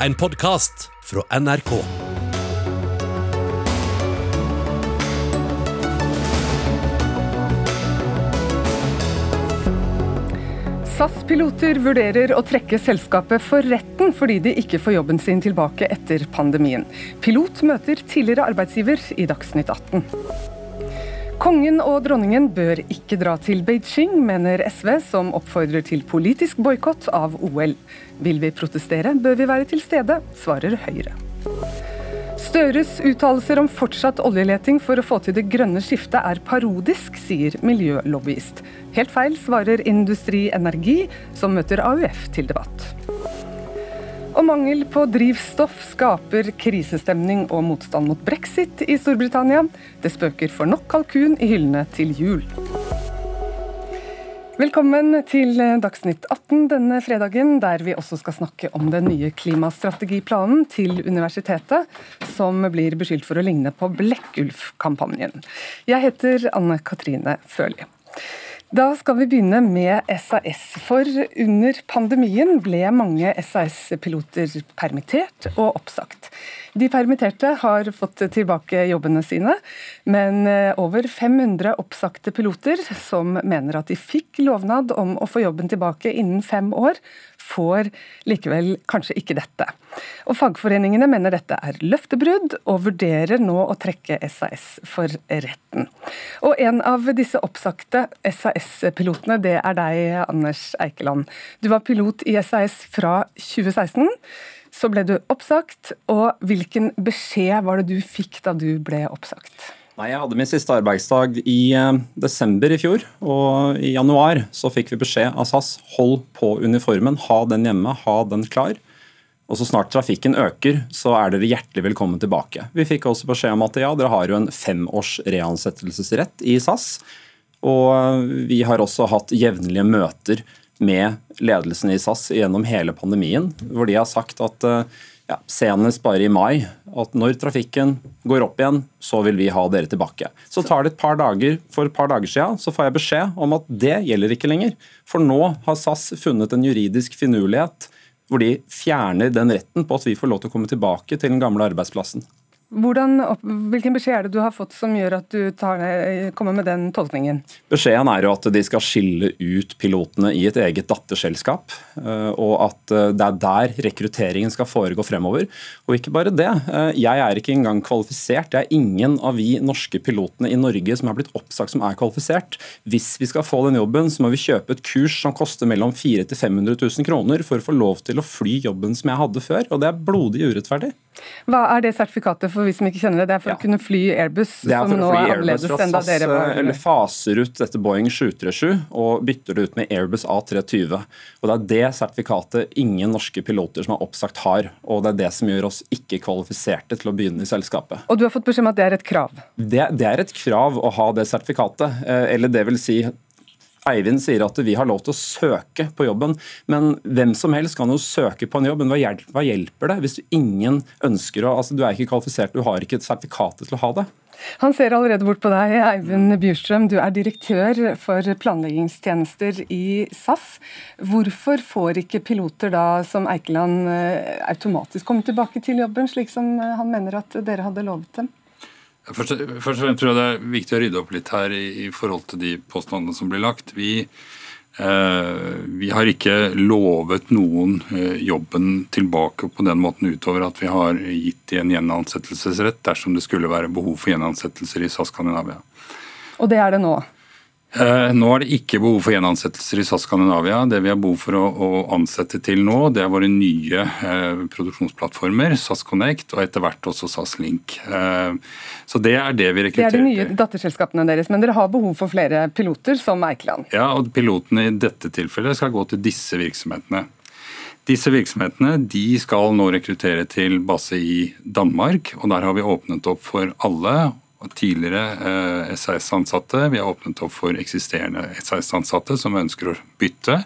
en podkast fra NRK. SAS-piloter vurderer å trekke selskapet for retten fordi de ikke får jobben sin tilbake etter pandemien. Pilot møter tidligere arbeidsgiver i Dagsnytt 18. Kongen og dronningen bør ikke dra til Beijing, mener SV, som oppfordrer til politisk boikott av OL. Vil vi protestere, bør vi være til stede, svarer Høyre. Støres uttalelser om fortsatt oljeleting for å få til det grønne skiftet er parodisk, sier miljølobbyist. Helt feil, svarer Industri Energi, som møter AUF til debatt. Og mangel på drivstoff skaper krisestemning og motstand mot brexit i Storbritannia. Det spøker for nok kalkun i hyllene til jul. Velkommen til Dagsnytt 18 denne fredagen, der vi også skal snakke om den nye klimastrategiplanen til universitetet, som blir beskyldt for å ligne på Blekkulf-kampanjen. Jeg heter Anne Katrine Førli. Da skal vi begynne med SAS. For under pandemien ble mange SAS-piloter permittert og oppsagt. De permitterte har fått tilbake jobbene sine, men eh, over 500 oppsagte piloter som mener at de fikk lovnad om å få jobben tilbake innen fem år, får likevel kanskje ikke dette. Og Fagforeningene mener dette er løftebrudd, og vurderer nå å trekke SAS for retten. Og En av disse oppsagte SAS-pilotene, det er deg, Anders Eikeland. Du var pilot i SAS fra 2016. Så ble du oppsagt, og hvilken beskjed var det du fikk da du ble oppsagt? Nei, Jeg hadde min siste arbeidsdag i eh, desember i fjor, og i januar så fikk vi beskjed av SAS hold på uniformen, ha den hjemme, ha den klar. Og Så snart trafikken øker, så er dere hjertelig velkommen tilbake. Vi fikk også beskjed om at ja, dere har jo en femårs reansettelsesrett i SAS. Og vi har også hatt jevnlige møter med ledelsen i SAS gjennom hele pandemien, hvor de har sagt at eh, ja, senest bare i mai at når trafikken går opp igjen, så vil vi ha dere tilbake. Så tar det et par dager, For et par dager siden så får jeg beskjed om at det gjelder ikke lenger. For nå har SAS funnet en juridisk finurlighet hvor de fjerner den retten på at vi får lov til å komme tilbake til den gamle arbeidsplassen. Hvordan, hvilken beskjed er det du har fått som gjør at du tar, kommer med den tolkningen? Beskjeden er jo at de skal skille ut pilotene i et eget datterselskap. Eh, og at eh, det er der rekrutteringen skal foregå fremover. Og ikke bare det. Eh, jeg er ikke engang kvalifisert. Det er ingen av vi norske pilotene i Norge som er blitt oppsagt som er kvalifisert. Hvis vi skal få den jobben, så må vi kjøpe et kurs som koster mellom 400 000-500 000 kroner for å få lov til å fly jobben som jeg hadde før. Og det er blodig urettferdig. Hva er det sertifikatet for vi som ikke kjenner det? Det er for ja. å kunne fly Airbus, som nå er annerledes enn da dere var eller faser ut dette Boeing 737 og bytter det ut med Airbus A320. Og Det er det sertifikatet ingen norske piloter som er oppsagt har. Og det er det som gjør oss ikke kvalifiserte til å begynne i selskapet. Og du har fått beskjed om at det er et krav? Det, det er et krav å ha det sertifikatet. Eh, eller det vil si Eivind sier at vi har lov til å søke på jobben, men hvem som helst kan jo søke på en jobb. Men hva hjelper, hva det hvis du ingen ønsker å altså Du er ikke kvalifisert, du har ikke et sertifikat til å ha det. Han ser allerede bort på deg, Eivind Bjurstrøm. Du er direktør for planleggingstjenester i SAS. Hvorfor får ikke piloter da som Eikeland eh, automatisk komme tilbake til jobben, slik som eh, han mener at dere hadde lovet dem? Først, først og fremst tror jeg det er viktig å rydde opp litt her i, i forhold til de påstandene som blir lagt. Vi, eh, vi har ikke lovet noen eh, jobben tilbake på den måten utover at vi har gitt de en gjenansettelsesrett dersom det skulle være behov for gjenansettelser i SAS Skandinavia. Og det er det nå? Eh, nå er det ikke behov for gjenansettelser i SAS Skandinavia. Det vi har behov for å, å ansette til nå, det er våre nye eh, produksjonsplattformer, SAS Connect og etter hvert også SAS Link. Eh, så Det er det vi rekrutterer til. Det er de nye datterselskapene deres, men dere har behov for flere piloter som Eikeland? Ja, og pilotene i dette tilfellet skal gå til disse virksomhetene. Disse virksomhetene de skal nå rekruttere til base i Danmark, og der har vi åpnet opp for alle tidligere eh, SAS-ansatte. Vi har åpnet opp for eksisterende SAS-ansatte som ønsker å bytte.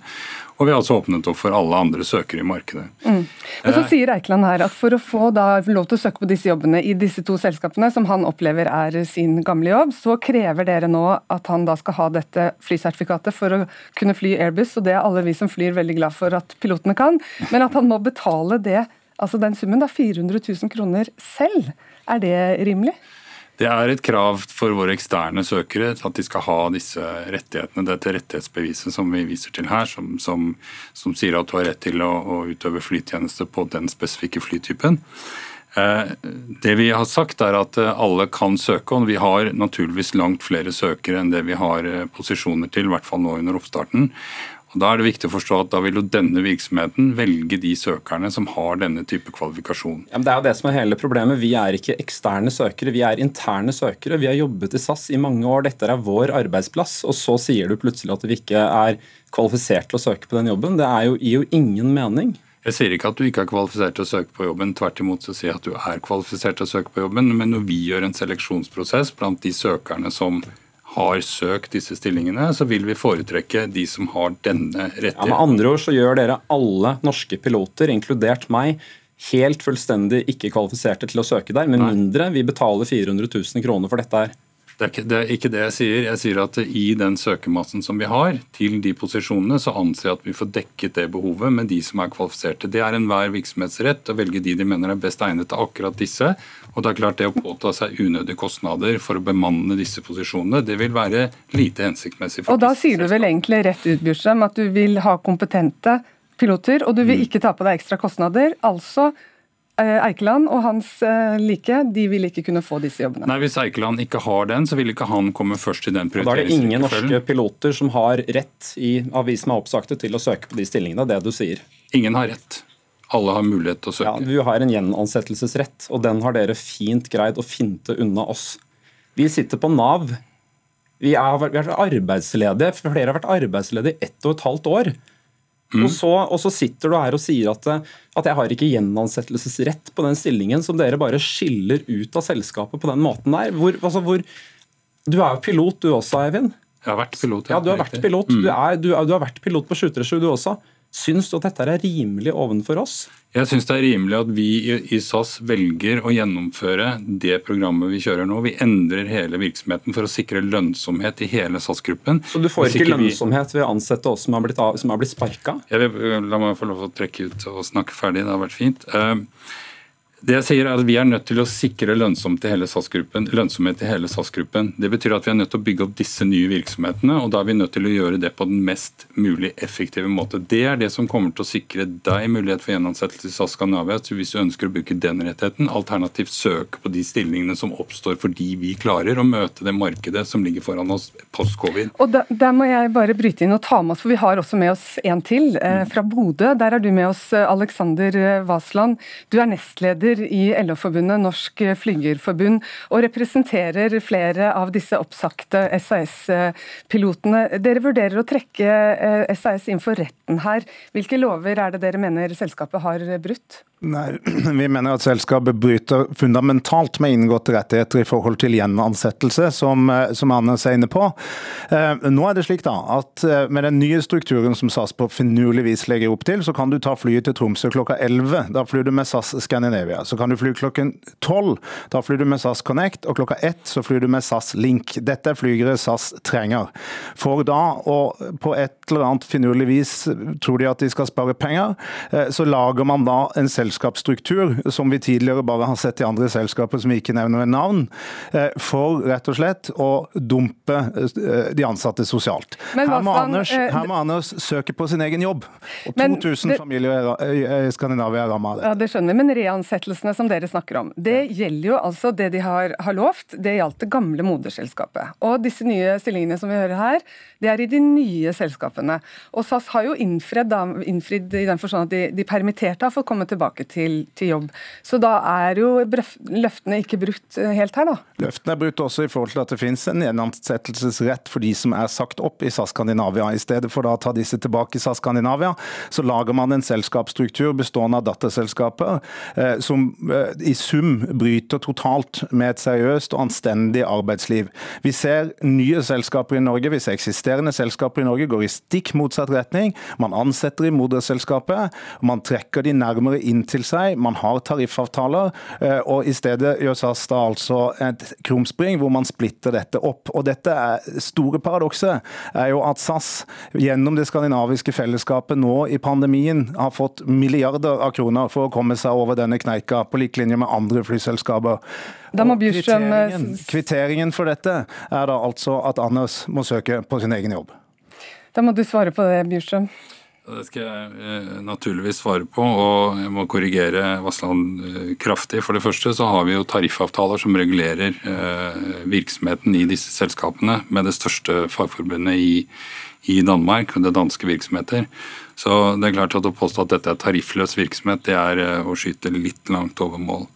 Og vi har altså åpnet opp for alle andre søkere i markedet. Mm. Men så sier Eikeland her at For å få da lov til å søke på disse jobbene i disse to selskapene, som han opplever er sin gamle jobb, så krever dere nå at han da skal ha dette flysertifikatet for å kunne fly Airbus. og Det er alle vi som flyr veldig glad for at pilotene kan. Men at han må betale det altså den summen, da 400 000 kroner selv. Er det rimelig? Det er et krav for våre eksterne søkere at de skal ha disse rettighetene, dette rettighetsbeviset som vi viser til her, som, som, som sier at du har rett til å, å utøve flytjeneste på den spesifikke flytypen. Eh, det vi har sagt er at eh, alle kan søke, og vi har naturligvis langt flere søkere enn det vi har eh, posisjoner til, i hvert fall nå under oppstarten. Og Da er det viktig å forstå at da vil jo denne virksomheten velge de søkerne som har denne type kvalifikasjon. Ja, det er jo det som er hele problemet. Vi er ikke eksterne søkere, vi er interne søkere. Vi har jobbet i SAS i mange år, dette er vår arbeidsplass. Og så sier du plutselig at vi ikke er kvalifisert til å søke på den jobben. Det er jo, jo ingen mening. Jeg sier ikke at du ikke er kvalifisert til å søke på jobben, tvert imot så sier jeg at du er kvalifisert til å søke på jobben, men når vi gjør en seleksjonsprosess blant de søkerne som har søkt disse stillingene, så vil vi foretrekke de som har denne rettigheten. Ja, med andre ord så gjør dere alle norske piloter, inkludert meg, helt fullstendig ikke kvalifiserte til å søke der, med mindre vi betaler 400 000 kroner for dette her. Det er, ikke, det er, ikke, det jeg sier. Jeg sier at i den søkermassen som vi har til de posisjonene, så anser jeg at vi får dekket det behovet med de som er kvalifiserte. Det er enhver virksomhetsrett å velge de de mener er best egnet til akkurat disse. Og det er klart det å påta seg unødige kostnader for å bemanne disse posisjonene, det vil være lite hensiktsmessig. og da sier du vel egentlig rett ut, Bjørstrøm, at du vil ha kompetente piloter, og du vil mm. ikke ta på deg ekstra kostnader. Altså Eikeland og hans eh, like de vil ikke kunne få disse jobbene. Nei, Hvis Eikeland ikke har den, så vil ikke han komme først i den prioriteringsrekkefølgen. Da er det ingen norske piloter som har rett i avisen er oppsagte til å søke på de stillingene. Det du sier. Ingen har rett. Alle har mulighet til å søke. Ja, Du har en gjenansettelsesrett, og den har dere fint greid å finte unna oss. Vi sitter på Nav. Vi, er, vi har vært arbeidsledige. Flere har vært arbeidsledige i ett og et halvt år. Mm. Og, så, og, så, sitter du her og sier at, at, jeg har ikke gjenansettelsesrett på den stillingen som dere bare skiller ut av selskapet på den måten der. Hvor, altså hvor, du er jo pilot du også, Eivind. Jeg har vært pilot. Ja, du har vært pilot. Mm. Du, er, du, du, har vært pilot på 737 du også. Syns du at dette er rimelig ovenfor oss? Jeg syns det er rimelig at vi i SAS velger å gjennomføre det programmet vi kjører nå. Vi endrer hele virksomheten for å sikre lønnsomhet i hele SAS-gruppen. Så du får ikke lønnsomhet ved å ansette oss som har blitt, blitt sparka? La meg få lov å trekke ut og snakke ferdig, det har vært fint. Uh, det jeg sier er at Vi er nødt til å sikre lønnsomhet i hele SAS-gruppen. Det betyr at vi er nødt til å bygge opp disse nye virksomhetene, og da er vi nødt til å gjøre det på den mest mulig effektive måte. Det er det som kommer til å sikre deg mulighet for gjenansettelse i SAS Skandinavia hvis du ønsker å bruke den rettigheten, alternativt søke på de stillingene som oppstår fordi vi klarer å møte det markedet som ligger foran oss post-covid. Og da, Der må jeg bare bryte inn og ta med oss, for vi har også med oss en til eh, fra Bodø. Der er du med oss, Alexander Vasland. Du er nestleder leder i LO-forbundet Norsk Flygerforbund, og representerer flere av disse oppsagte SAS-pilotene. Dere vurderer å trekke SAS inn for retten her. Hvilke lover er det dere mener selskapet har brutt? Nei, Vi mener at selskapet bryter fundamentalt med inngåtte rettigheter i forhold til gjenansettelse, som, eh, som Anders er inne på. Eh, nå er det slik da, at eh, Med den nye strukturen som SAS på finurlig vis legger opp til, så kan du ta flyet til Tromsø klokka 11. Da flyr du med SAS Scandinavia. Så kan du fly klokken 12. Da flyr du med SAS Connect. Og klokka 1 så flyr du med SAS Link. Dette er flygere SAS trenger. For da, og på et eller annet finurlig vis tror de at de skal spare penger, så lager man da en selskap selskapsstruktur, som vi tidligere bare har sett i andre selskaper som vi ikke nevner ved navn, eh, for rett og slett å dumpe eh, de ansatte sosialt. Her må, Anders, eh, her må, Anders, søke på sin egen jobb. Og 2000 familier i Skandinavia er rammet av det. Ja, det skjønner vi, men reansettelsene som dere snakker om, det gjelder jo altså det de har, har lovt. Det gjaldt det gamle moderselskapet. Og disse nye stillingene som vi hører her, det er i de nye selskapene. Og SAS har jo innfridd, innfridd i den forstand at de, de permitterte har fått komme tilbake tilbake til, til, jobb. Så da er jo løftene ikke brutt eh, helt her, da? Løftene er brutt også i forhold til at det finnes en gjenansettelsesrett for de som er sagt opp i SAS Skandinavia. I stedet for da å ta disse tilbake i SAS Skandinavia, så lager man en selskapsstruktur bestående av datterselskaper eh, som eh, i sum bryter totalt med et seriøst og anstendig arbeidsliv. Vi ser nye selskaper i Norge, vi ser eksisterende selskaper i Norge går i stikk motsatt retning. Man ansetter i moderselskapet, man trekker de nærmere inn til seg, man har tariffavtaler, eh, og i stedet gjør SAS da altså et krumspring hvor man splitter dette opp. Og dette er store paradokset er jo at SAS gjennom det skandinaviske fellesskapet nå i pandemien har fått milliarder av kroner for å komme seg over denne kneika, på lik linje med andre flyselskaper. Eh, kvitteringen, kvitteringen for dette er da altså at Anders må søke på sin egen jobb. Da må du svare på det, Bjurstrøm. Det skal jeg eh, naturligvis svare på, og jeg må korrigere Vassland eh, kraftig. For det første så har vi jo tariffavtaler som regulerer eh, virksomheten i disse selskapene med det største fagforbundet i, i Danmark, det danske virksomheter. Så det er klart at å påstå at dette er tariffløs virksomhet, det er å skyte litt langt over mål.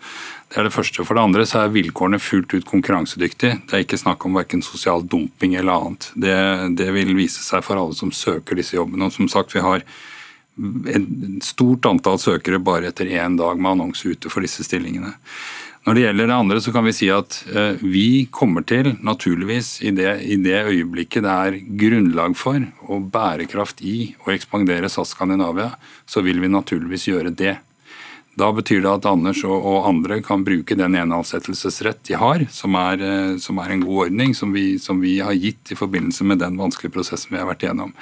Det er det første. For det andre så er vilkårene fullt ut konkurransedyktige. Det er ikke snakk om verken sosial dumping eller annet. Det, det, vil vise seg for alle som søker disse jobbene. Og som sagt, vi har et stort antall søkere bare etter én dag med annonse ute for disse stillingene. Når det gjelder det andre, så kan vi si at eh, vi kommer til, naturligvis, i det, i det øyeblikket det er grunnlag for og bærekraft i å ekspandere SAS Skandinavia, så vil vi naturligvis gjøre det. Da betyr det at Anders og, og andre kan bruke den eneansettelsesrett de har, som er, eh, som er, en god ordning, som vi, som vi har gitt i forbindelse med den vanskelige prosessen vi har vært igjennom.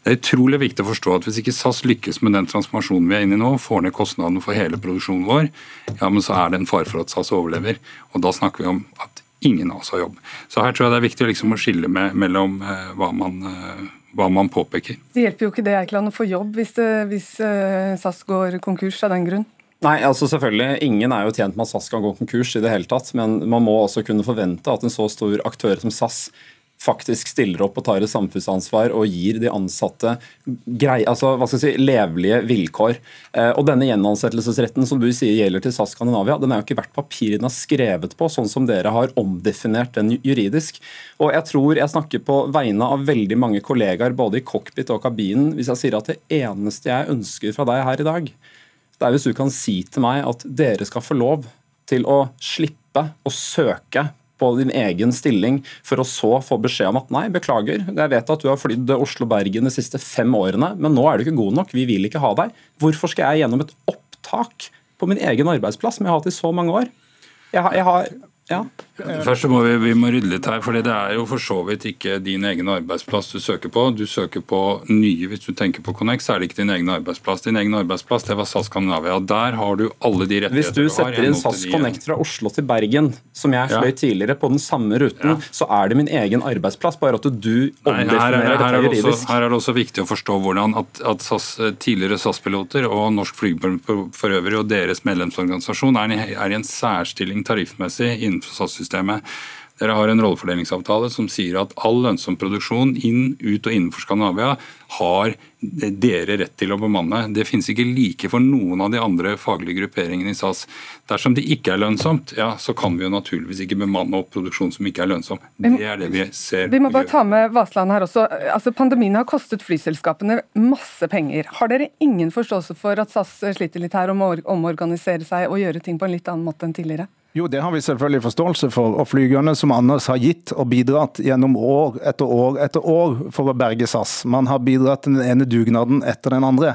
Det er utrolig viktig å forstå at hvis ikke SAS lykkes med den transformasjonen vi er inne i nå, får ned kostnadene for hele produksjonen vår, ja, men så er det en fare for at SAS overlever. Og da snakker vi om at ingen av oss har jobb. Så her tror jeg det er viktig liksom å skille med, mellom eh, hva man eh, hva man påpeker. Det hjelper jo ikke det Eikeland å få jobb hvis, det, hvis uh, SAS går konkurs av den grunn? Nei, altså selvfølgelig. Ingen er jo tjent med at SAS kan gå konkurs i det hele tatt, men man må også kunne forvente at en så stor aktør som SAS faktisk stiller opp og tar et samfunnsansvar og gir de ansatte grei, altså, hva skal jeg si, levelige vilkår. Eh, og Denne gjenansettelsesretten som du sier gjelder til SAS Skandinavia, den er jo ikke verdt papiret den er skrevet på, sånn som dere har omdefinert den juridisk. Og Jeg tror jeg snakker på vegne av veldig mange kollegaer både i cockpit og kabinen hvis jeg sier at det eneste jeg ønsker fra deg her i dag, det er hvis du kan si til meg at dere skal få lov til å slippe å søke på din egen stilling, for å så få beskjed om at nei, beklager, jeg vet at du har flydd Oslo-Bergen de siste fem årene, men nå er du ikke god nok, vi vil ikke ha deg. Hvorfor skal jeg gjennom et opptak på min egen arbeidsplass som jeg har hatt i så mange år? Jeg har, jeg har ja. Først må vi, vi, må rydde litt her, for det er jo for så vidt ikke din egen arbeidsplass du søker på. Du søker på nye. Hvis du tenker på Connex, så er det ikke din egen arbeidsplass. Din egen arbeidsplass det var SAS Skandinavia. Der har du alle de rettigheter du har. Hvis du, du setter inn SAS Connect fra Oslo til Bergen, som jeg fløy ja. tidligere, på den samme ruten, ja. så er det min egen arbeidsplass, bare at du omdefinerer dette juridisk. Her er det også viktig å forstå hvordan at, at SAS, tidligere SAS-piloter og Norsk Flygerforbund for øvrig og deres medlemsorganisasjon er, er i en særstilling tariffmessig innenfor innenfor SAS-systemet. Dere har en rollefordelingsavtale som sier at all lønnsom produksjon inn, ut og innenfor Skandinavia har dere rett til å bemanne. Det finnes ikke like for noen av de andre faglige grupperingene i SAS. Dersom det ikke er lønnsomt, ja, så kan vi jo naturligvis ikke bemanne opp produksjon som ikke er lønnsom. Det er det vi ser. Vi må bare ta med Vasland her også. Altså, pandemien har kostet flyselskapene masse penger. Har dere ingen forståelse for at SAS sliter litt her om å omorganisere seg og gjøre ting på en litt annen måte enn tidligere? Jo, det har vi selvfølgelig forståelse for. Og flygerne som Anders har gitt og bidratt gjennom år etter år etter år for å berge SAS. Man har bidratt den ene dugnaden etter den andre.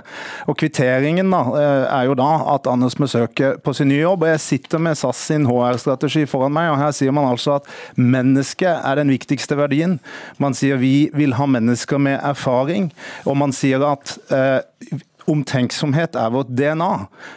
Og Kvitteringen da, eh, er jo da at Anders må søke på sin nye jobb. og Jeg sitter med SAS sin HR-strategi foran meg, og her sier man altså at mennesket er den viktigste verdien. Man sier vi vil ha mennesker med erfaring, og man sier at eh, omtenksomhet er vårt DNA,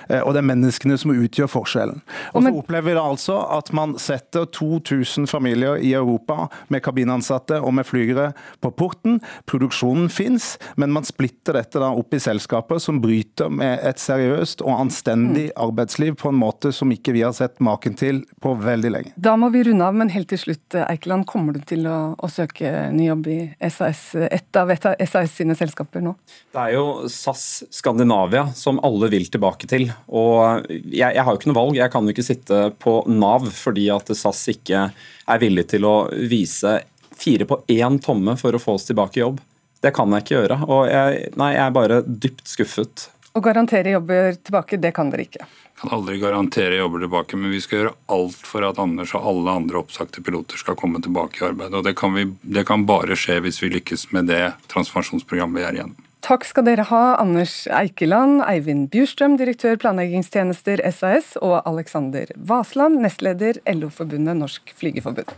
eh, og det er menneskene som utgjør forskjellen. Og så opplever vi da altså at man setter 2000 familier i Europa med kabinansatte og med flygere på porten. Produksjonen fins, men man splitter dette da opp i selskaper som bryter med et seriøst og anstendig mm. arbeidsliv på en måte som ikke vi har sett maken til på veldig lenge. Da må vi runde av, men helt til slutt, Eikeland, kommer du til å, å søke ny jobb i SAS, et av SAS sine selskaper nå? Det er jo SAS Skandinavia som alle vil tilbake til. Og jeg, jeg har jo ikke noe valg, jeg kan jo ikke sitte på Nav fordi at SAS ikke er villig til å vise fire på én tomme for å få oss tilbake i jobb. Det kan jeg ikke gjøre. Og jeg, nei, jeg er bare dypt skuffet. Å garantere jobber tilbake, det kan dere ikke? Kan aldri garantere jobber tilbake, men vi skal gjøre alt for at Anders og alle andre oppsagte piloter skal komme tilbake i arbeid. Og det kan, vi, det kan bare skje hvis vi lykkes med det transformasjonsprogrammet vi er igjennom. Takk skal dere ha, Anders Eikeland, Eivind Bjurstrøm, direktør planleggingstjenester SAS, og Alexander Vasland, nestleder LO-forbundet Norsk Flygerforbund.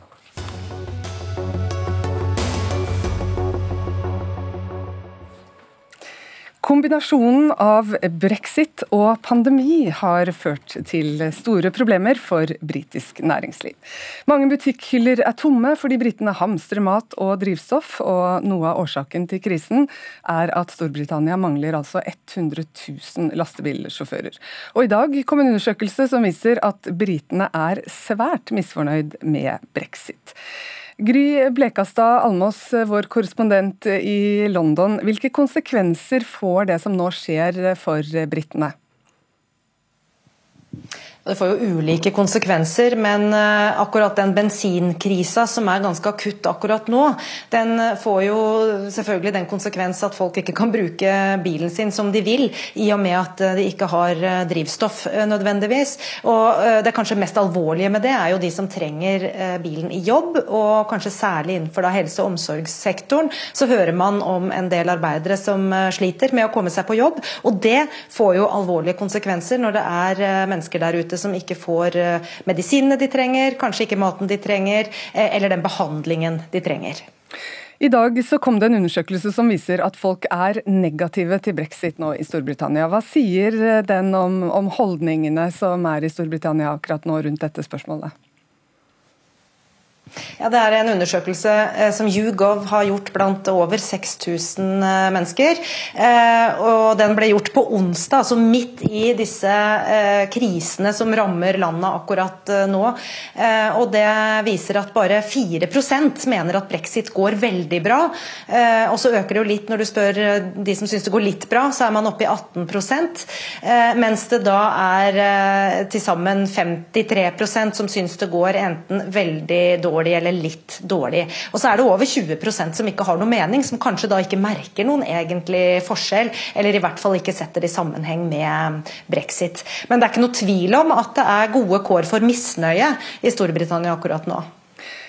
Kombinasjonen av brexit og pandemi har ført til store problemer for britisk næringsliv. Mange butikkhyller er tomme fordi britene hamstrer mat og drivstoff, og noe av årsaken til krisen er at Storbritannia mangler altså 100 000 lastebilsjåfører. Og i dag kom en undersøkelse som viser at britene er svært misfornøyd med brexit. Gry Blekastad Almås, vår korrespondent i London. Hvilke konsekvenser får det som nå skjer for britene? Det får jo ulike konsekvenser, men eh, akkurat den bensinkrisa som er ganske akutt akkurat nå, den får jo selvfølgelig den konsekvens at folk ikke kan bruke bilen sin som de vil, i og med at de ikke har eh, drivstoff eh, nødvendigvis. Og Det kanskje mest alvorlige med det er jo de som trenger bilen i jobb, og kanskje særlig innenfor da helse- og omsorgssektoren så hører man om en del arbeidere som sliter med å komme seg på jobb. Og det får jo alvorlige konsekvenser når det er mennesker der ute som ikke får eh, medisinene de trenger, kanskje ikke maten de trenger, eh, eller den behandlingen de trenger. I dag så kom det en undersøkelse som viser at folk er negative til brexit nå i Storbritannia. Hva sier eh, den om, om holdningene som er i Storbritannia akkurat nå rundt dette spørsmålet? Ja, Det er en undersøkelse eh, som YouGov har gjort blant over 6000 eh, mennesker. Eh, og Den ble gjort på onsdag, altså midt i disse krisene som rammer landet akkurat nå. Og Det viser at bare 4% mener at brexit går veldig bra. Og så øker det jo litt når du spør de som syns det går litt bra, så er man oppe i 18% Mens det da er til sammen 53% som syns det går enten veldig dårlig dårlig eller litt dårlig. Og så er det over 20% som ikke har noe mening, som kanskje da ikke merker noen egentlig forskjell, eller i hvert fall ikke setter det i sammenheng med brexit. Men det er ikke noe tvil om at det er gode kår for misnøye i Storbritannia akkurat nå.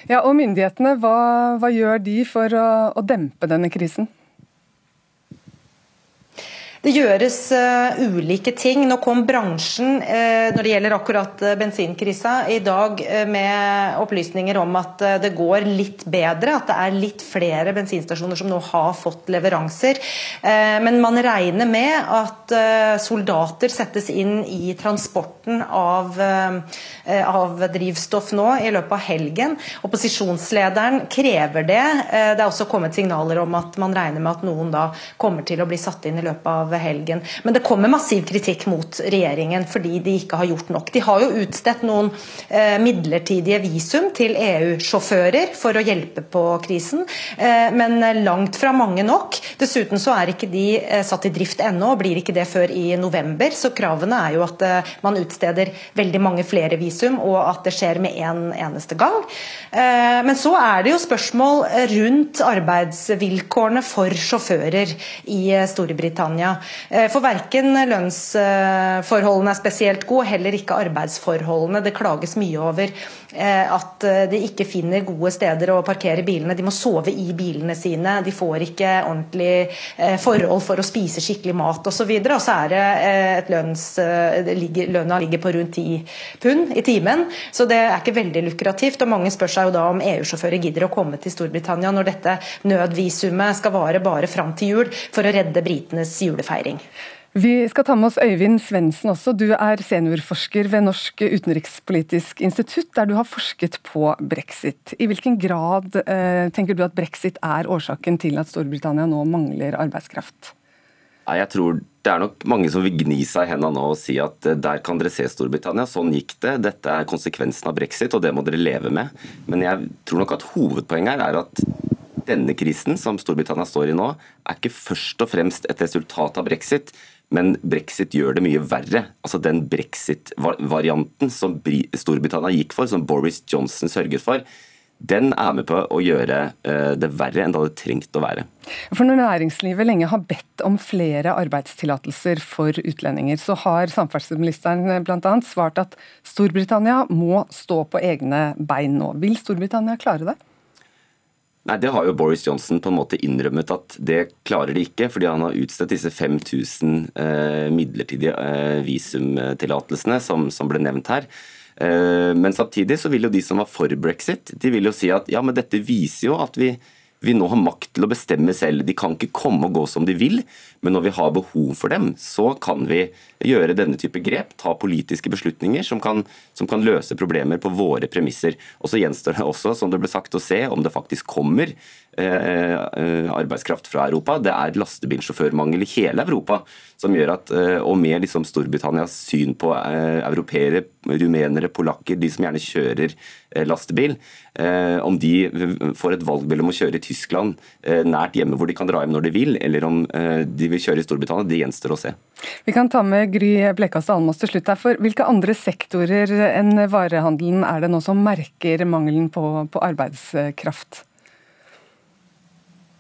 Ja, og Myndighetene, hva, hva gjør de for å, å dempe denne krisen? Det gjøres uh, ulike ting. Nå kom bransjen uh, når det gjelder akkurat uh, bensinkrisa i dag med opplysninger om at det går litt bedre, at det er litt flere bensinstasjoner som nå har fått leveranser. men man regner med at soldater settes inn i transporten av, av drivstoff nå i løpet av helgen. Opposisjonslederen krever det. det er også kommet signaler om at man regner med at noen da kommer til å bli satt inn i løpet av helgen. Men det kommer massiv kritikk mot regjeringen fordi de ikke har gjort nok. De har jo utstedt noen eh, midlertidige visum til EU-sjåfører for å hjelpe på krisen, eh, men langt fra mange nok. Dessuten så er ikke de eh, satt i drift ennå, og blir ikke det før i november. Så kravene er jo at man utsteder veldig mange flere visum, og at det skjer med en eneste gang. Men så er det jo spørsmål rundt arbeidsvilkårene for sjåfører i Storbritannia. Eh, for verken lønnsforholdene er spesielt gode, heller ikke arbeidsforholdene. Det klages mye over at eh, de ikke finner gode steder å parkere bilene. De må sove i bilene sine. De får ikke ordentlig forhold for å spise skikkelig mat osv. Og, og så er det et lønns... Lønna ligger på rundt 10 pund i timen, så det er ikke veldig lukrativt. og Mange spør seg jo da om EU-sjåfører gidder å komme til Storbritannia når dette nødvisumet skal vare bare fram til jul for å redde britenes julefeiring feiring. Vi skal ta med oss Øyvind Svendsen også. Du er seniorforsker ved Norsk utenrikspolitisk institutt, der du har forsket på brexit. I hvilken grad eh, tenker du at brexit er årsaken til at Storbritannia nå mangler arbeidskraft? Jeg tror det er nok mange som vil gni seg i hendene nå og si at eh, der kan dere se Storbritannia, sånn gikk det. Dette er konsekvensen av brexit, og det må dere leve med. Men jeg tror nok at hovedpoenget her er at denne krisen som Storbritannia står i nå, er ikke først og fremst et resultat av brexit, men brexit gjør det mye verre. Altså Den brexit-varianten som Storbritannia gikk for, som Boris Johnson sørget for, den er med på å gjøre eh, det verre enn det hadde trengt å være. For Når næringslivet lenge har bedt om flere arbeidstillatelser for utlendinger, så har samferdselsministeren bl.a. svart at Storbritannia må stå på egne bein nå. Vil Storbritannia klare det? Nei, Det har jo Boris Johnson på en måte innrømmet at det klarer de ikke, fordi han har utstedt disse 5000 eh, midlertidige eh, visumtillatelsene som, som, ble nevnt her. Eh, men samtidig så vil jo de som var for brexit, de vil jo si at ja, men dette viser jo at vi, vi nå har makt til å bestemme selv. De kan ikke komme og gå som de vil, men når vi har behov for dem, så kan vi gjøre denne type grep, ta politiske beslutninger som kan, som kan løse problemer på våre premisser. Og Så gjenstår det også, som det ble sagt, å se om det faktisk kommer arbeidskraft fra Europa. Det er lastebilsjåførmangel i hele Europa som gjør at, eh, og med liksom Storbritannias syn på eh, europeere, rumenere, polakker, de som gjerne kjører eh, lastebil, eh, om de får et valg mellom å kjøre i Tyskland nært hjemme hvor de kan dra hjem når de vil, eller om de vil kjøre i Storbritannia, det gjenstår å se. Vi kan ta med Gry Blekastad Almås til slutt her. for Hvilke andre sektorer enn varehandelen er det nå som merker mangelen på, på arbeidskraft?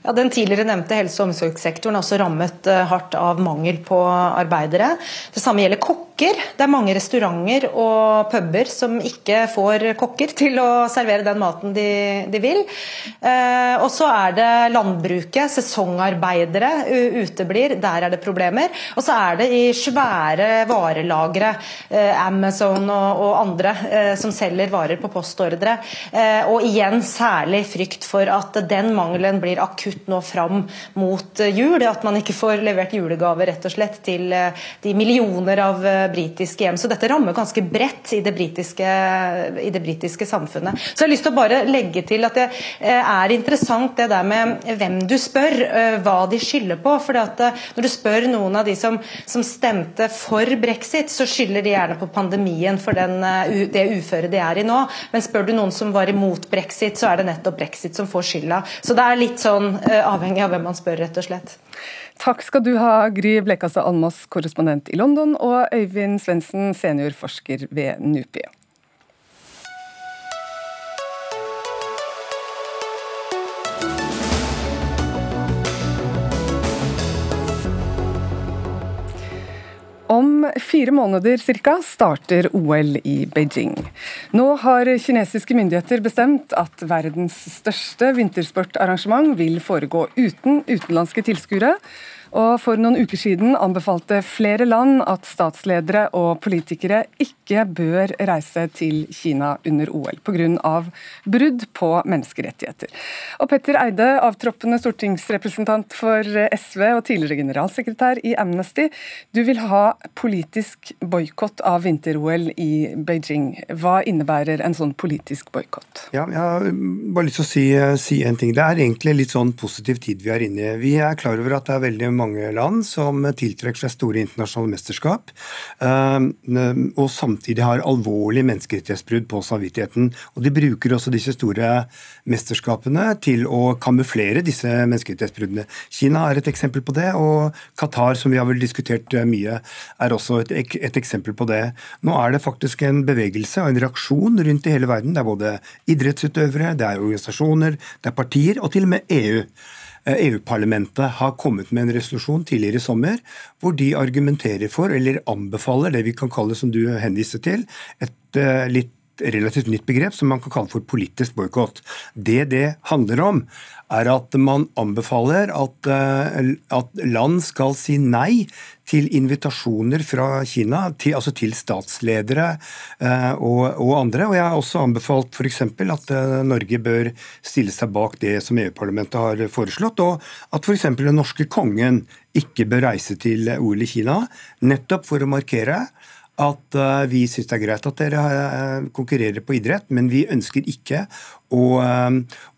Ja, Den tidligere nevnte helse- og omsorgssektoren er også rammet eh, hardt av mangel på arbeidere. Det samme gjelder kokker. Det er mange restauranter og puber som ikke får kokker til å servere den maten de, de vil. Eh, og så er det landbruket. Sesongarbeidere uteblir. Der er det problemer. Og så er det i svære varelagre, eh, Amazon og, og andre, eh, som selger varer på postordre. Eh, og igjen særlig frykt for at den mangelen blir akutt nå fram mot eh, jul. At man ikke får levert julegaver rett og slett til eh, de millioner av eh, britiske hjem. Så dette rammer ganske bredt i det britiske, i det britiske samfunnet. Så jeg har lyst til å bare legge til at det er interessant det der med hvem du spør, hva de skylder på. for Når du spør noen av de som, som stemte for brexit, så skylder de gjerne på pandemien for den, det uføret de er i nå. Men spør du noen som var imot brexit, så er det nettopp brexit som får skylda. Så det er litt sånn avhengig av hvem man spør, rett og slett. Takk skal du ha, Gry Blekastad Almås, korrespondent i London, og Øyvind Svendsen, seniorforsker ved NUPI. Om fire måneder cirka starter OL i Beijing. Nå har kinesiske myndigheter bestemt at verdens største vintersportarrangement vil foregå uten utenlandske tilskuere. Og For noen uker siden anbefalte flere land at statsledere og politikere ikke bør reise til Kina under OL pga. brudd på menneskerettigheter. Og Petter Eide, avtroppende stortingsrepresentant for SV og tidligere generalsekretær i Amnesty. Du vil ha politisk boikott av vinter-OL i Beijing. Hva innebærer en sånn politisk boikott? Ja, jeg har bare lyst til å si, si en ting. Det er egentlig litt sånn positiv tid vi er inne i. Vi er klar over at det er veldig mange land som tiltrekker seg store internasjonale mesterskap, ehm, og samtidig har alvorlige menneskerettighetsbrudd på samvittigheten. Og De bruker også disse store mesterskapene til å kamuflere disse menneskerettighetsbruddene. Kina er et eksempel på det, og Qatar, som vi har vel diskutert eh, mye, er også et, et eksempel på det. Nå er det faktisk en bevegelse og en reaksjon rundt i hele verden. Det er både idrettsutøvere, det er organisasjoner, det er partier, og til og med EU. EU-parlamentet eh, e har kommet med en resolusjon tidligere i sommer hvor de argumenterer for, eller anbefaler, det vi kan kalle, som du henviste til, et eh, relativt nytt begrep som man kan kalle for politisk boikott. Det det handler om, er at man anbefaler at, eh, at, land skal si nei til invitasjoner fra Kina, til, altså til statsledere eh, og, og, andre. Og Jeg har også anbefalt f.eks. at eh, Norge bør stille seg bak det som EU-parlamentet har foreslått, og at f.eks. den norske kongen ikke bør reise til OL i Kina, nettopp for å markere at uh, vi syns det er greit at dere uh, konkurrerer på idrett, men vi ønsker ikke uh, å,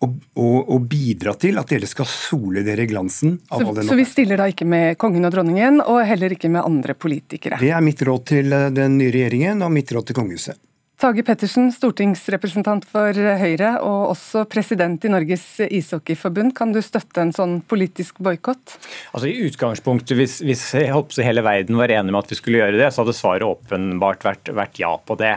å, å, bidra til at dere skal sole dere i glansen. av så, all den Så vi stiller da ikke med kongen og dronningen, og heller ikke med andre politikere? Det er mitt råd til den nye regjeringen og mitt råd til kongehuset. Tage Pettersen, stortingsrepresentant for Høyre og også president i Norges ishockeyforbund. Kan du støtte en sånn politisk boikott? Altså, I utgangspunktet, hvis, hvis hele verden var enig med at vi skulle gjøre det, så hadde svaret åpenbart vært, vært, ja på det.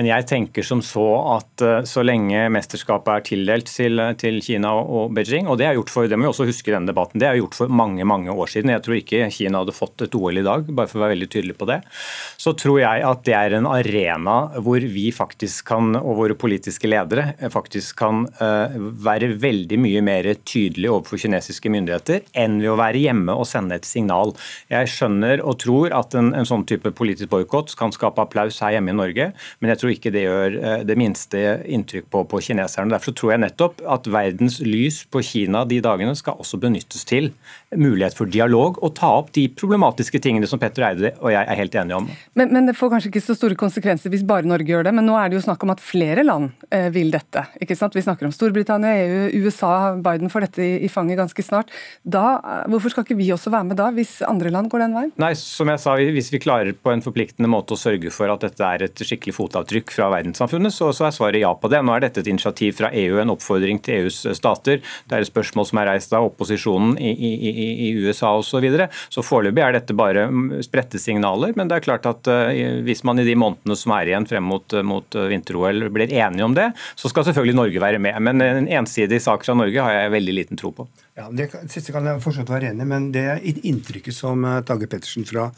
Men jeg tenker som så at eh, så lenge mesterskapet er tildelt til, til Kina og Beijing, og det er gjort for, det må vi også huske i denne debatten, det er gjort for mange mange år siden. Jeg tror ikke Kina hadde fått et OL i dag, bare for å være veldig tydelig på det. Så tror jeg at det er en arena hvor vi vi faktisk kan, og våre politiske ledere faktisk kan være veldig mye mer tydelige overfor kinesiske myndigheter enn ved å være hjemme og sende et signal. Jeg skjønner og tror at en, en sånn type politisk boikott kan skape applaus her hjemme i Norge, men jeg tror ikke det gjør det minste inntrykk på, på kineserne. Derfor tror jeg nettopp at verdens lys på Kina de dagene skal også benyttes til mulighet for dialog og ta opp de problematiske tingene som Petter Eide og jeg er helt enige om. Men, men, det får kanskje ikke så store konsekvenser hvis bare Norge gjør det, men nå er det jo snakk om at flere land eh, vil dette. ikke sant? Vi snakker om Storbritannia, EU, USA, Biden får dette i, fanget ganske snart. Da, eh, hvorfor skal ikke vi også være med da, hvis andre land går den veien? Nei, som jeg sa, Hvis vi klarer på en forpliktende måte å sørge for at dette er et skikkelig fotavtrykk fra verdenssamfunnet, så, så er svaret ja på det. Nå er dette et initiativ fra EU, en oppfordring til EUs stater. Det er et spørsmål som er reist av opposisjonen i, i, i, i USA osv. Så, videre. så foreløpig er dette bare spredte signaler. Men det er klart at hvis man i de månedene som er igjen frem mot, mot uh, vinter-OL blir enige om det, så skal selvfølgelig Norge være med. Men en ensidig sak fra Norge har jeg veldig liten tro på. Ja, det siste kan jeg fortsatt være enig men det inntrykket som eh, Tage Pettersen fra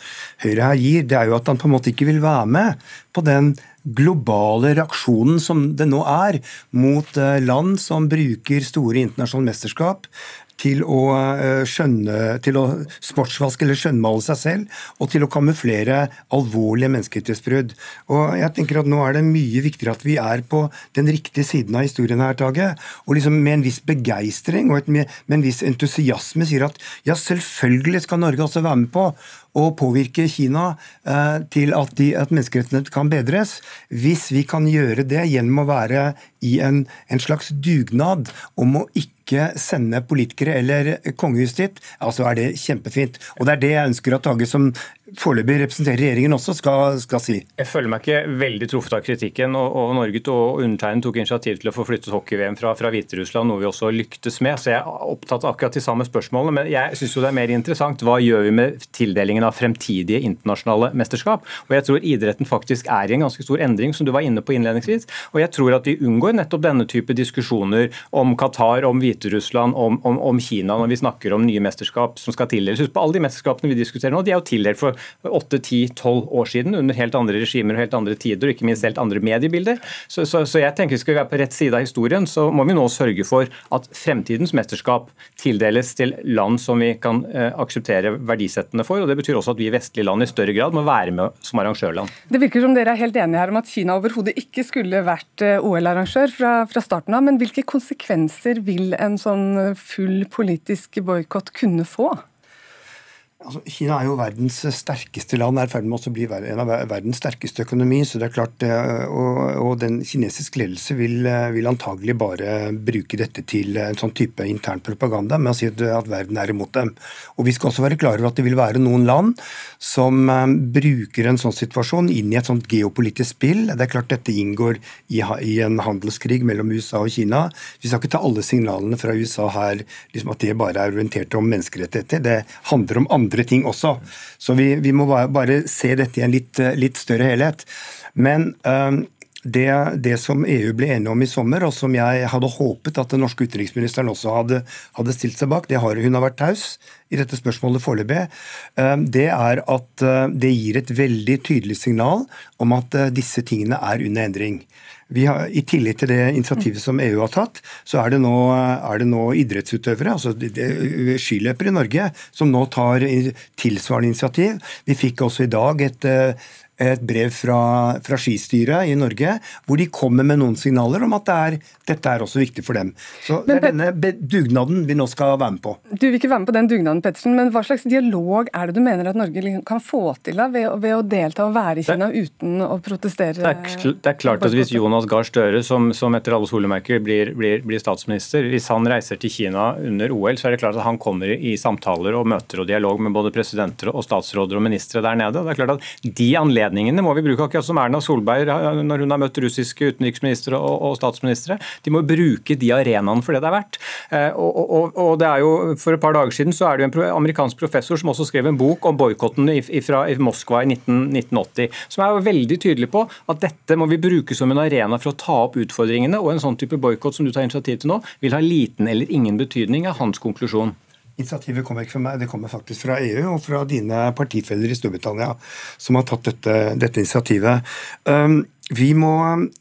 Høyre her gir, det er jo at han på en måte ikke vil være med på den globale reaksjonen som det nå er mot land som bruker store internasjonale mesterskap til å eh, skjønne, til å sportsvaske eller skjønnmale seg selv, og til å kamuflere alvorlige menneskerettighetsbrudd. Og jeg tenker at Nå er det mye viktigere at vi er på den riktige siden av historien her, Tage. Og liksom med en viss begeistring og et, med, en viss entusiasme sier at ja, selvfølgelig skal Norge også være med på å påvirke Kina eh, til at, de, at menneskerettighetene kan bedres, hvis vi kan gjøre det gjennom å være i en, en slags dugnad om å ikke sende politikere eller kongehuset dit, altså er det kjempefint. Og det er det jeg ønsker at Tage som foreløpig representerer regjeringen også, skal, skal, si. Jeg føler meg ikke veldig truffet av kritikken. og, og Norge og undertegnet tok initiativ til å få flyttet hockey-VM fra, fra Hviterussland, noe vi også lyktes med. så Jeg er opptatt av akkurat de samme spørsmålene. Men jeg syns det er mer interessant hva gjør vi med tildelingen av fremtidige internasjonale mesterskap. Og Jeg tror idretten faktisk er i en ganske stor endring, som du var inne på innledningsvis. Og jeg tror at vi unngår nettopp denne type diskusjoner om Qatar, om Hviterussland, om, om, om Kina, når vi snakker om nye mesterskap som skal tildeles. Husk på alle de mesterskapene vi diskuterer nå, de er jo tildelt for ti, tolv år siden, under helt andre regimer og helt andre tider, og ikke minst helt andre mediebilder. Så, så, så jeg tenker Skal vi være på rett side av historien, så må vi nå sørge for at fremtidens mesterskap tildeles til land som vi kan eh, akseptere verdisettene for. og Det betyr også at vi i vestlige land i større grad må være med som arrangørland. Det virker som dere er helt enige her om at Kina overhodet ikke skulle vært eh, OL-arrangør fra, fra starten av. Men hvilke konsekvenser vil en sånn full politisk boikott kunne få? Altså, Kina er jo verdens sterkeste land, er i ferd med å bli en av verdens sterkeste økonomi. så det er klart, Og, og den kinesiske ledelse vil, vil, antagelig bare bruke dette til en sånn type intern propaganda med å si at, at, verden er imot dem. Og Vi skal også være klar over at det vil være noen land som um, bruker en sånn situasjon inn i et sånt geopolitisk spill. Det er klart Dette inngår i, i en handelskrig mellom USA og Kina. Vi skal ikke ta alle signalene fra USA her liksom at det bare er orientert om menneskerettigheter. Det handler om andre andre ting også. Så vi, vi må bare, se dette i en litt, litt større helhet. Men um, det, det, som EU ble enige om i sommer, og som jeg hadde håpet at den norske utenriksministeren også hadde, hadde stilt seg bak, det har hun har vært taus i dette spørsmålet foreløpig, det er at det gir et veldig tydelig signal om at disse tingene er under endring. Har, I tillegg til det initiativet som EU har tatt, så er det nå, er det nå idrettsutøvere, altså skiløpere i Norge, som nå tar tilsvarende initiativ. Vi fikk også i dag et et brev fra, fra, skistyret i Norge, hvor de kommer med noen signaler om at det er, dette er også viktig for dem. Så Det er denne dugnaden vi nå skal være med på. Du vil ikke være med på den dugnaden, Pettersen, men hva slags dialog er det du mener at Norge liksom kan få til da, ved, ved, å delta og være i Kina det, uten å protestere? Det er, det er klart at hvis Jonas Gahr Støre, som, som, etter alle solemerker blir, blir, blir, statsminister, hvis han reiser til Kina under OL, så er det klart at han kommer i samtaler og møter og dialog med både presidenter og statsråder og ministre der nede. Det er klart at de anledningene anledningene må vi bruke, akkurat som Erna Solberg når hun har møtt russiske utenriksministre og, og statsministre. De må bruke de arenaene for det det er verdt. Eh, og, og, og, det er jo, For et par dager siden så er det jo en amerikansk professor som også skrev en bok om boikotten fra Moskva i 19, 1980, som er jo veldig tydelig på at dette må vi bruke som en arena for å ta opp utfordringene. Og en sånn type boikott som du tar initiativ til nå, vil ha liten eller ingen betydning, er hans konklusjon. Initiativet kommer ikke fra meg, det kommer faktisk fra EU og fra dine partifeller i Storbritannia som har tatt dette, dette initiativet. Um, vi må,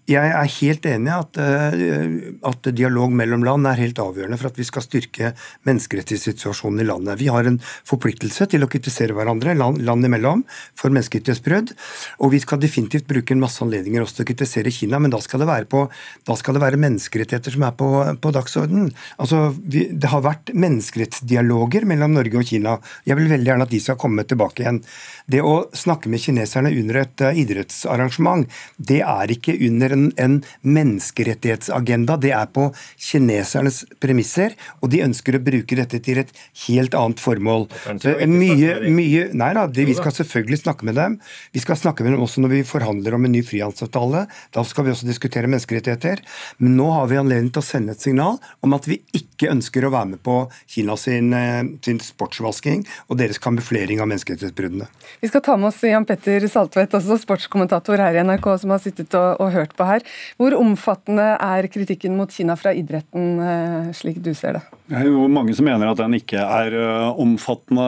jeg er helt enig i at, eh, at, dialog mellom land er helt avgjørende for at vi skal styrke menneskerettighetssituasjonen i landet. Vi har en forpliktelse til å kritisere hverandre land, land imellom for menneskerettighetsbrudd. Og vi skal definitivt bruke en masse anledninger også til å kritisere Kina, men da skal det være, på, skal det være menneskerettigheter som er på, på dagsordenen. Altså, det har vært menneskerettsdialoger mellom Norge og Kina. Jeg vil veldig gjerne at de skal komme tilbake igjen. Det å snakke med kineserne under et uh, idrettsarrangement, det det er ikke under en, en, menneskerettighetsagenda. Det er på kinesernes premisser, og de ønsker å bruke dette til et helt annet formål. Mye, mye, nei da, det, Vi skal selvfølgelig snakke med dem. Vi skal snakke med dem også når vi forhandler om en ny frihandelsavtale. Da skal vi også diskutere menneskerettigheter. Men nå har vi anledning til å sende et signal om at vi ikke ønsker å være med på Kina sin, eh, sin sportsvasking og deres kamuflering av menneskerettighetsbruddene. Vi skal ta med oss Jan Petter Saltvedt, også sportskommentator her i NRK, som har sittet og, og, hørt på her. Hvor omfattende er kritikken mot Kina fra idretten, eh, slik du ser det? Det er jo mange som mener at den ikke er eh, omfattende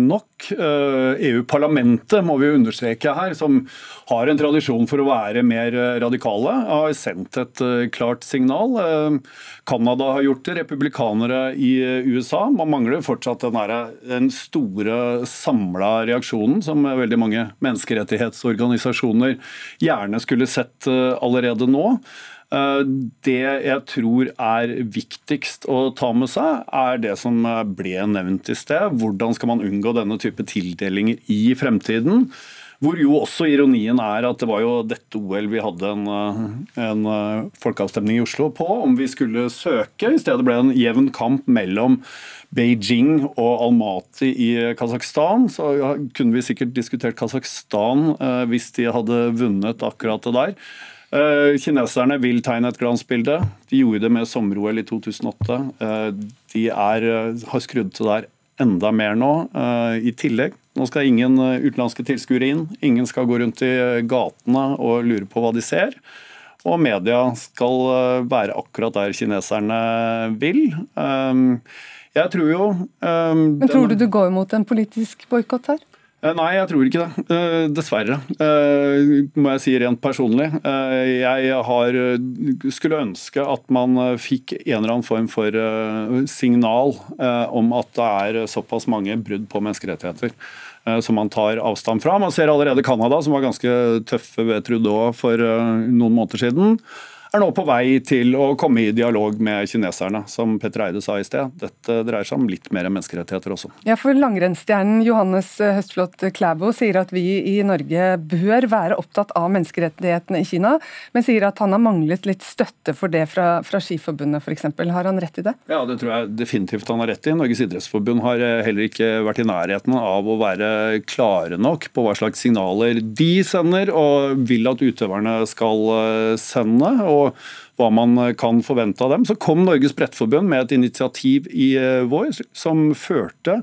nok. EU-parlamentet eh, e må vi understreke her, som har en tradisjon for å være mer radikale, har sendt et klart signal. Canada har gjort det, republikanere i USA. Man mangler fortsatt den, der, den store samla reaksjonen som veldig mange menneskerettighetsorganisasjoner gjerne skulle sett eh, allerede nå. Eh, det jeg tror er viktigst å ta med seg, er det som ble nevnt i sted. Hvordan skal man unngå denne type tildelinger i fremtiden? Hvor jo også ironien er at det var jo dette OL vi hadde en, eh, en folkeavstemning i Oslo på, om vi skulle søke. I stedet ble det en jevn kamp mellom Beijing og Almaty i Kasakhstan. Så kunne vi sikkert diskutert Kasakhstan eh, hvis de hadde vunnet akkurat det der. Eh, kineserne vil tegne et glansbilde. De gjorde det med sommer-OL i 2008. Eh, de er, har skrudd til der enda mer nå. I tillegg, nå skal ingen utenlandske tilskuere inn. Ingen skal gå rundt i gatene og lure på hva de ser. Og media skal være akkurat der kineserne vil. Jeg tror jo um, Men Tror du du går mot en politisk boikott her? Eh, nei, jeg tror ikke det. Eh, dessverre, eh, må jeg si rent personlig. Jeg har, skulle ønske at man fikk en eller annen form for signal om at det er såpass mange brudd på menneskerettigheter som man tar avstand fra. Man ser allerede Canada, som var ganske tøffe ved Trudeau for noen måneder siden er nå på vei til å komme i dialog med kineserne, som Petter Eide sa i sted. Dette dreier seg om litt mer menneskerettigheter også. Ja, for Langrennsstjernen Johannes Høstflot Klæbo sier at vi i Norge bør være opptatt av menneskerettighetene i Kina, men sier at han har manglet litt støtte for det fra, fra Skiforbundet f.eks. Har han rett i det? Ja, det tror jeg definitivt han har rett i. Norges idrettsforbund har eh, heller ikke vært i nærheten av å være klare nok på hva slags signaler de sender, og vil at utøverne skal eh, sende. og og hva man kan forvente av dem. Så kom Norges Brettforbund med et initiativ i eh, vår som førte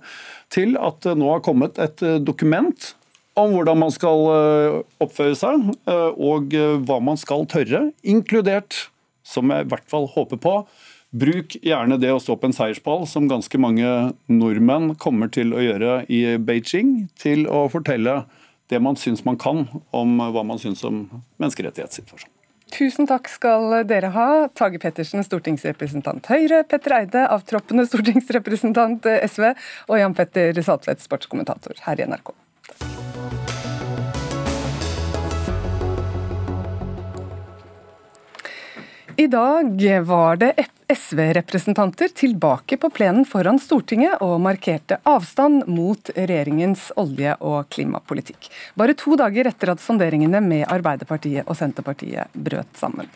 til at det nå har kommet et eh, dokument om hvordan man skal eh, oppføre seg, og hva man skal tørre, inkludert, som jeg i hvert fall håper på, bruk gjerne det å stå på en seierspall, som ganske mange nordmenn kommer til å gjøre i Beijing, til å fortelle det man syns man kan om hva man syns om menneskerettighetssituasjonen. Tusen takk skal dere ha. Tage Pettersen, stortingsrepresentant Høyre, Petter Eide, avtroppende stortingsrepresentant SV, og Jan Petter Saltvedt, sportskommentator her i NRK. I dag var det SV-representanter tilbake på plenen foran Stortinget og markerte avstand mot regjeringens olje- og klimapolitikk. Bare to dager etter at sonderingene med Arbeiderpartiet og Senterpartiet brøt sammen.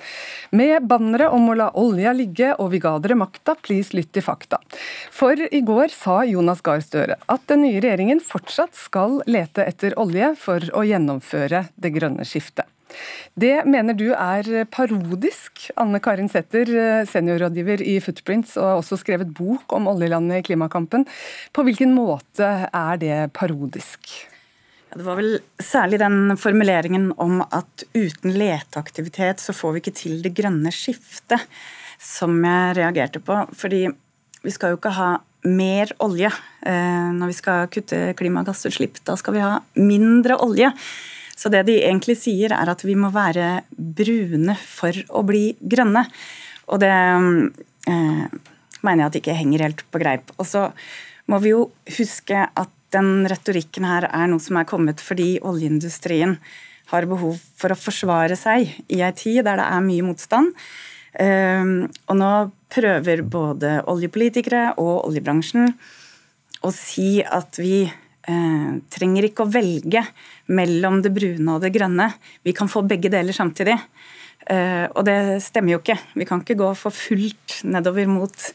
Med bannere om å la olja ligge og vi ga dere makta, please lytt til fakta. For i går sa Jonas Gahr Støre at den nye regjeringen fortsatt skal lete etter olje for å gjennomføre det grønne skiftet. Det mener du er parodisk. Anne Karin Sæther, seniorrådgiver i Footprints og har også skrevet bok om oljelandet i klimakampen. På hvilken måte er det parodisk? Det var vel særlig den formuleringen om at uten leteaktivitet så får vi ikke til det grønne skiftet, som jeg reagerte på. Fordi vi skal jo ikke ha mer olje eh, når vi skal kutte klimagassutslipp. Da skal vi ha mindre olje. Så det de egentlig sier, er at vi må være brune for å bli grønne. Og det eh, mener jeg at ikke henger helt på greip. Og så må vi jo huske at den retorikken her er noe som er kommet fordi oljeindustrien har behov for å forsvare seg i ei tid der det er mye motstand. Ehm, og nå prøver både oljepolitikere og oljebransjen å si at vi eh, trenger ikke å velge mellom det brune og det grønne. Vi kan få begge deler samtidig. Eh, og det stemmer jo ikke. Vi kan ikke gå for fullt nedover mot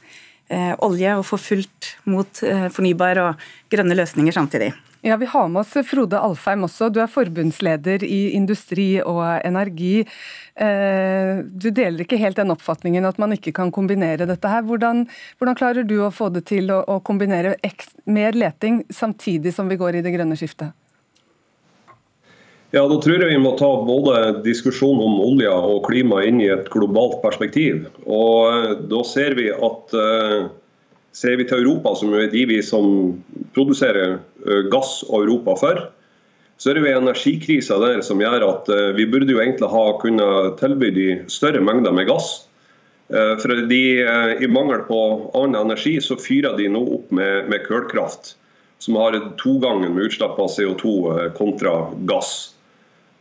Eh, olje og for fullt mot eh, fornybar og grønne løsninger samtidig. Ja, Vi har med oss Frode Alfheim også. Du er forbundsleder i Industri og Energi. Eh, du deler ikke helt den oppfatningen at man ikke kan kombinere dette her. Hvordan, hvordan klarer du å få det til å, å kombinere mer leting samtidig som vi går i det grønne skiftet? Ja, Da tror jeg vi må ta både diskusjonen om olje og klima inn i et globalt perspektiv. Og eh, Da ser vi at eh, ser vi til Europa, som er de vi som produserer eh, gass og Europa for, så er det jo energikrisa der som gjør at vi burde jo egentlig ha kunnet tilby de større mengder med gass. For de, I mangel på annen energi så fyrer de nå opp med, med kullkraft, som har togangen med utslipp av CO2 kontra gass.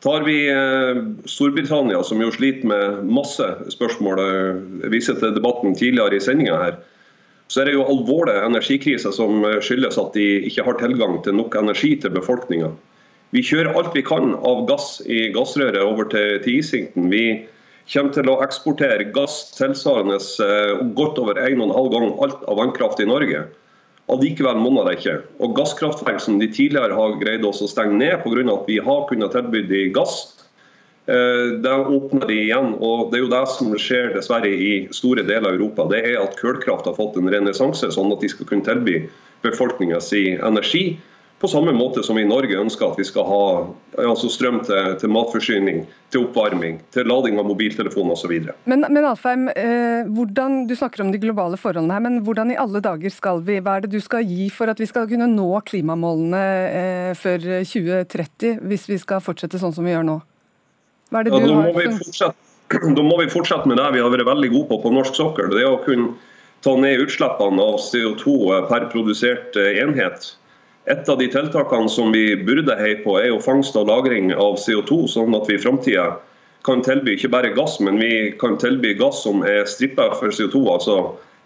Tar vi eh, Storbritannia, som jo sliter med masse spørsmål, jeg eh, viser til debatten tidligere i sendinga her, så er det jo alvorlig energikrise som skyldes at de ikke har tilgang til nok energi til befolkninga. Vi kjører alt vi kan av gass i gassrøret over til, til Isington. Vi kommer til å eksportere gass tilsvarende eh, godt over 1,5 gang alt av vannkraft i Norge. Allikevel monner det ikke. Og Gasskraftverk som de tidligere har greid å stenge ned pga. at vi har kunnet tilby de gass, eh, der åpner de igjen. og Det er jo det som skjer dessverre i store deler av Europa. Det er at kullkraft har fått en renessanse, sånn at de skal kunne tilby befolkninga si energi på samme måte som vi i Norge ønsker at vi skal ha altså strøm til, til, matforsyning, til oppvarming, til lading av mobiltelefon osv. Men, men Alfheim, eh, du snakker om de globale forholdene her, men hvordan i alle dager skal vi, hva er det du skal gi for at vi skal kunne nå klimamålene eh, før 2030, hvis vi skal fortsette sånn som vi gjør nå? Hva er det du ja, har? Må da må vi fortsette med det vi har vært veldig gode på på norsk sokkel. Det er å kunne ta ned utslippene av CO2 per produsert eh, enhet. Et av de tiltakene som vi burde heie på, er jo fangst og lagring av CO2, sånn at vi i framtida kan tilby ikke bare gass, men vi kan tilby gass som er strippa for CO2, altså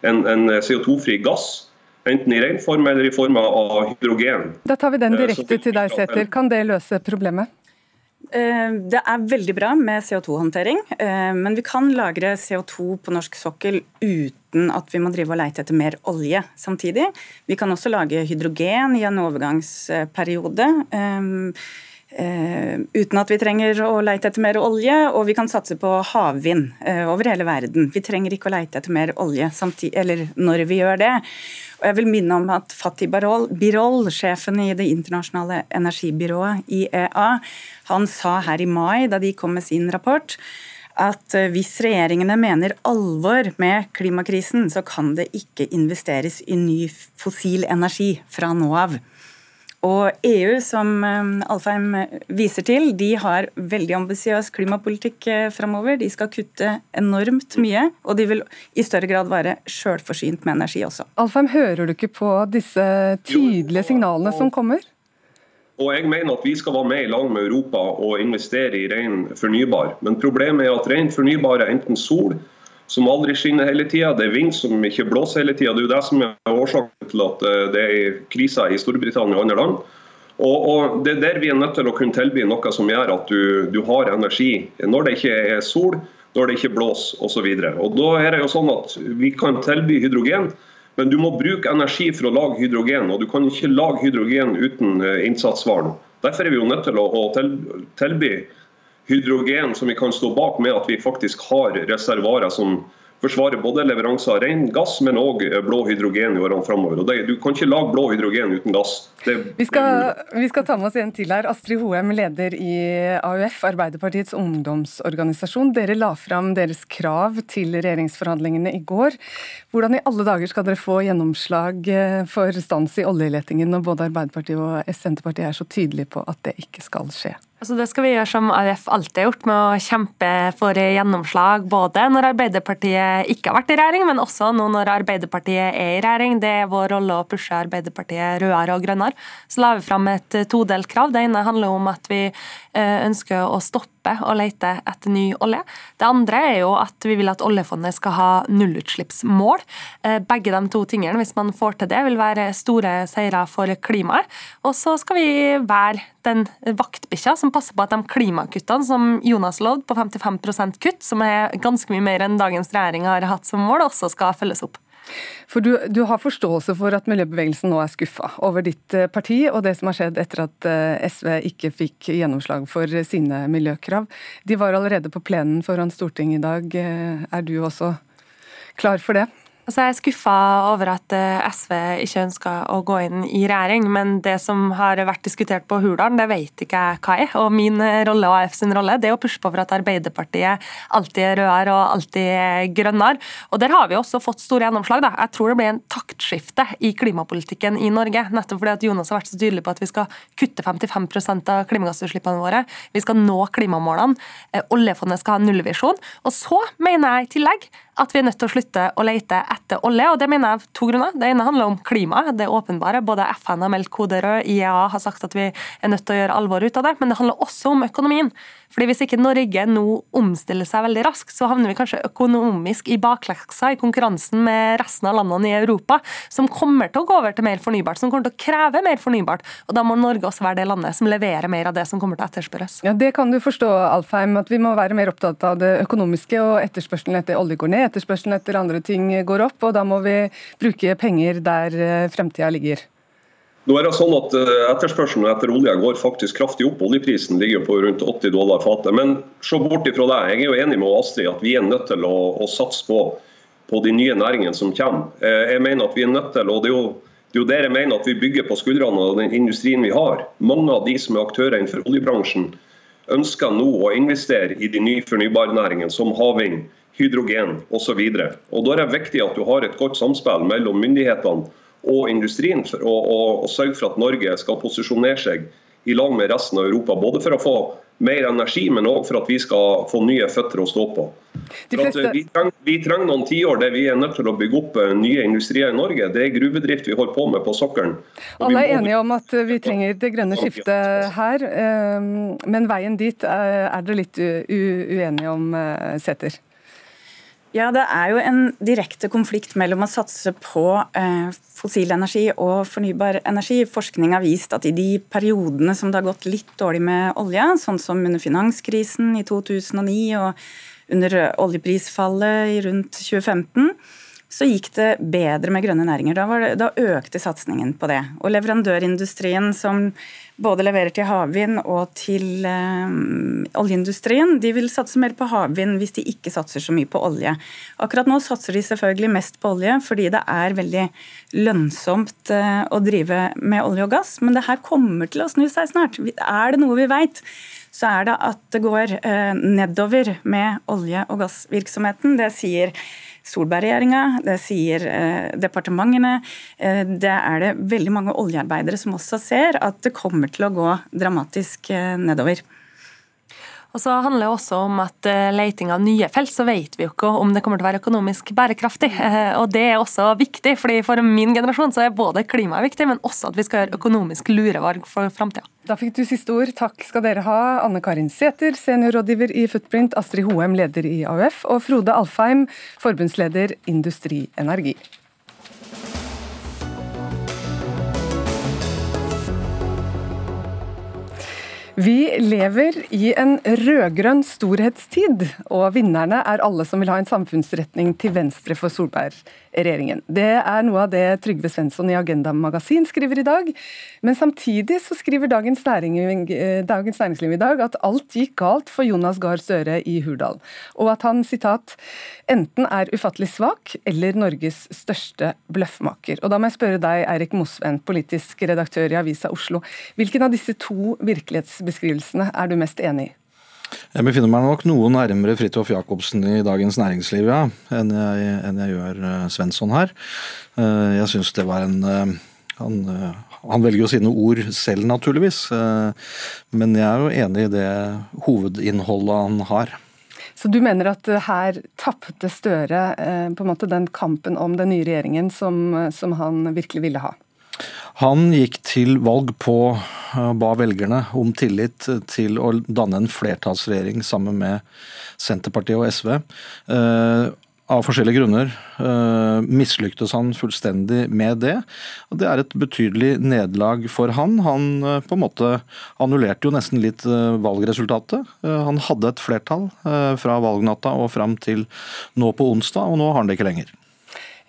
en, en CO2-fri gass. Enten i ren form eller i form av hydrogen. Da tar vi den eh, direkte til deg, Sæther. Kan det løse problemet? Eh, det er veldig bra med CO2-håndtering, eh, men vi kan lagre CO2 på norsk sokkel uten at vi må drive og leite etter mer olje samtidig. Vi kan også lage hydrogen i en overgangsperiode. Uh, uten at vi trenger å leite etter mer olje, og vi kan satse på havvind uh, over hele verden. Vi trenger ikke å leite etter mer olje eller når vi gjør det. Og jeg vil minne om at Fatih Birol, sjefen i Det internasjonale energibyrået, IEA, han sa her i mai, da de kom med sin rapport, at uh, hvis regjeringene mener alvor med klimakrisen, så kan det ikke investeres i ny fossil energi fra nå av. Og EU, som eh, Alfheim viser til, de har veldig ambisiøs klimapolitikk eh, framover. De skal kutte enormt mye, og de vil i større grad være sjølforsynt med energi også. Alfheim, hører du ikke på disse tydelige signalene som kommer? Og jeg mener at Vi skal være med i lag med Europa og investere i ren fornybar. Men problemet er at ren fornybar er enten sol, som aldri skinner hele tida. Det er vind som ikke blåser hele tida. Det er jo det som er årsaken til at eh, det er kriser i Storbritannia og andre land. Og, og, Det er der vi er nødt til å kunne tilby noe som gjør at du, du har energi når det ikke er sol, når det ikke blåser osv. Da er det jo sånn at vi kan tilby hydrogen, men du må bruke energi for å lage hydrogen. Og du kan ikke lage hydrogen uten eh, innsatsvaren. Derfor er vi jo nødt til å, å tilby hydrogen som vi kan stå bak med at vi faktisk har reservoarer som forsvarer både leveranser av ren gass, men òg blå hydrogen i årene framover. Du kan ikke lage blå hydrogen uten gass. Vi skal, vi, skal, ta med oss en til her. Astrid Hoem, leder i AUF, Arbeiderpartiets ungdomsorganisasjon. Dere la fram deres krav til regjeringsforhandlingene i går. Hvordan i alle dager skal dere få gjennomslag eh, for stans i oljeletingen når både Arbeiderpartiet og Senterpartiet er så tydelige på at det ikke skal skje? Altså det skal vi gjøre som AUF alltid har gjort, med å kjempe for gjennomslag. Både når Arbeiderpartiet ikke har vært i regjering, men også nå når Arbeiderpartiet er i regjering. Det er vår rolle å pushe Arbeiderpartiet rødere og grønnere. Så la vi fram et todelt krav. Det ene handler om at vi ønsker å stoppe å lete etter ny olje. Det andre er jo at vi vil at oljefondet skal ha nullutslippsmål. Eh, begge de to tingene, hvis man får til det, vil være store seire for klimaet. Og så skal vi være den vaktbikkja som passer på at de klimakuttene som Jonas lovde, på 55% kutt, som er ganske mye mer enn dagens regjering har hatt som mål, også skal følges opp. For du, du, har forståelse for at miljøbevegelsen nå er skuffa over ditt eh, parti og det som har skjedd etter at eh, SV ikke fikk gjennomslag for sine miljøkrav. De var allerede på plenen foran Stortinget i dag. Eh, er du også klar for det? Altså jeg er skuffa over at eh, SV ikke ønsker å gå inn i regjering, men det som har vært diskutert på Hurdalen, det vet ikke jeg hva er. Og min rolle og AF sin rolle det er å pushe på for at Arbeiderpartiet alltid er rødere og alltid er grønnere. Og der har vi også fått store gjennomslag. Da. Jeg tror det blir en taktskifte i klimapolitikken i Norge. Nettopp fordi at Jonas har vært så tydelig på at vi skal kutte 55% av klimagassutslippene våre. Vi skal nå klimamålene. Eh, oljefondet skal ha nullvisjon. Og så mener jeg i tillegg at vi er nødt til å slutte å lete etter olje. og Det mener jeg av to grunner. Det ene handler om klima. Det er åpenbare. Både FN har meldt kode rød, IEA har sagt at vi er nødt til å gjøre alvor ut av det. Men det handler også om økonomien. Fordi Hvis ikke Norge nå omstiller seg veldig raskt, så havner vi kanskje økonomisk i bakleksa i konkurransen med resten av landene i Europa, som kommer til å gå over til mer fornybart, som kommer til å kreve mer fornybart. Og Da må Norge også være det landet som leverer mer av det som kommer til å etterspørres. Ja, Det kan du forstå, Alfheim, at vi må være mer opptatt av det økonomiske, og etterspørselen etter olje går ned, etterspørselen etter andre ting går opp, og da må vi bruke penger der eh, fremtida ligger. Nå er det sånn at eh, Etterspørselen etter olje går faktisk kraftig opp. Oljeprisen ligger på rundt 80 dollar fatet. Men se bort ifra det. Jeg er jo enig med Astrid at vi er nødt til å, å satse på, på, de nye næringene som kommer. Eh, jeg mener at vi er nødt til, og det er jo, det er jo der jeg mener at vi bygger på skuldrene av den industrien vi har. Mange av de som er aktører innenfor oljebransjen ønsker nå å investere i de nye fornybarnæringene som havvind, hydrogen osv. Da er det viktig at du har et godt samspill mellom myndighetene og industrien for å, å, å, sørge for at Norge skal posisjonere seg i lag med resten av Europa. Både for å få mer energi, men òg for at vi skal få nye føtter å stå på. Fleste... Vi, trenger, vi, trenger, noen tiår der vi er nødt til å bygge opp eh, nye industrier i Norge. Det er gruvedrift vi holder på med på sokkelen. Alle er enige om at vi trenger det grønne skiftet her, eh, men veien dit eh, er dere litt uenige om, Sæther? Ja, Det er jo en direkte konflikt mellom å satse på eh, fossil energi og fornybar energi. Forskning har vist at i de periodene som det har gått litt dårlig med olje, sånn som under finanskrisen i 2009 og under oljeprisfallet i rundt 2015, så gikk det bedre med grønne næringer. Da, det, da økte satsingen på det. Og leverandørindustrien som både leverer til havvind og til um, oljeindustrien. De vil satse mer på havvind hvis de ikke satser så mye på olje. Akkurat nå satser de selvfølgelig mest på olje fordi det er veldig lønnsomt uh, å drive med olje og gass, men det her kommer til å snu seg snart. Er det noe vi veit, så er det at det går uh, nedover med olje- og gassvirksomheten. Det sier Solberg-regjeringa, det sier eh, departementene. Eh, det er det veldig mange oljearbeidere som også ser at det kommer til å gå dramatisk eh, nedover. Og så handler det også om at leiting leting av nye felt, så vet vi jo ikke om det kommer til å være økonomisk bærekraftig. Uh, og det er også viktig, fordi for min generasjon så er både klimaet viktig, men også at vi skal gjøre økonomisk lurevarg for framtida. Da fikk du siste ord. Takk skal dere ha, Anne Karin Sæther, seniorrådgiver i Footprint, Astrid Hoem, leder i AUF, og Frode Alfheim, forbundsleder Industri Energi. Vi lever i en rød-grønn storhetstid, og vinnerne er alle som vil ha en samfunnsretning til venstre for Solberg-regjeringen. Det er noe av det Trygve Svensson i Agenda Magasin skriver i dag. Men samtidig så skriver Dagens, Næring, Dagens Næringsliv i dag at alt gikk galt for Jonas Gahr Støre i Hurdal, og at han sitat, enten er ufattelig svak eller Norges største bløffmaker. Og da må jeg spørre deg, Eirik Mosven, politisk redaktør i Avisa Oslo. Hvilken av disse to virkelighetsbeskrivelsene er du mest enig i? Jeg befinner meg nok noe nærmere Fridtjof Jacobsen i Dagens Næringsliv ja, enn, jeg, enn jeg gjør uh, Svensson her. Uh, jeg syns det var en uh, Han Han velger jo sine ord selv, naturligvis. Men jeg er jo enig i det hovedinnholdet han har. Så du mener at her tapte Støre på en måte den kampen om den nye regjeringen som, som han virkelig ville ha? Han gikk til valg på å ba velgerne om tillit til å danne en flertallsregjering sammen med Senterpartiet og SV. Av forskjellige grunner uh, mislyktes han fullstendig med det. Og det er et betydelig nederlag for han. Han uh, på en måte annullerte jo nesten litt uh, valgresultatet. han hadde et flertall fra valgnatta og fram til nå på onsdag, og nå har han det ikke lenger.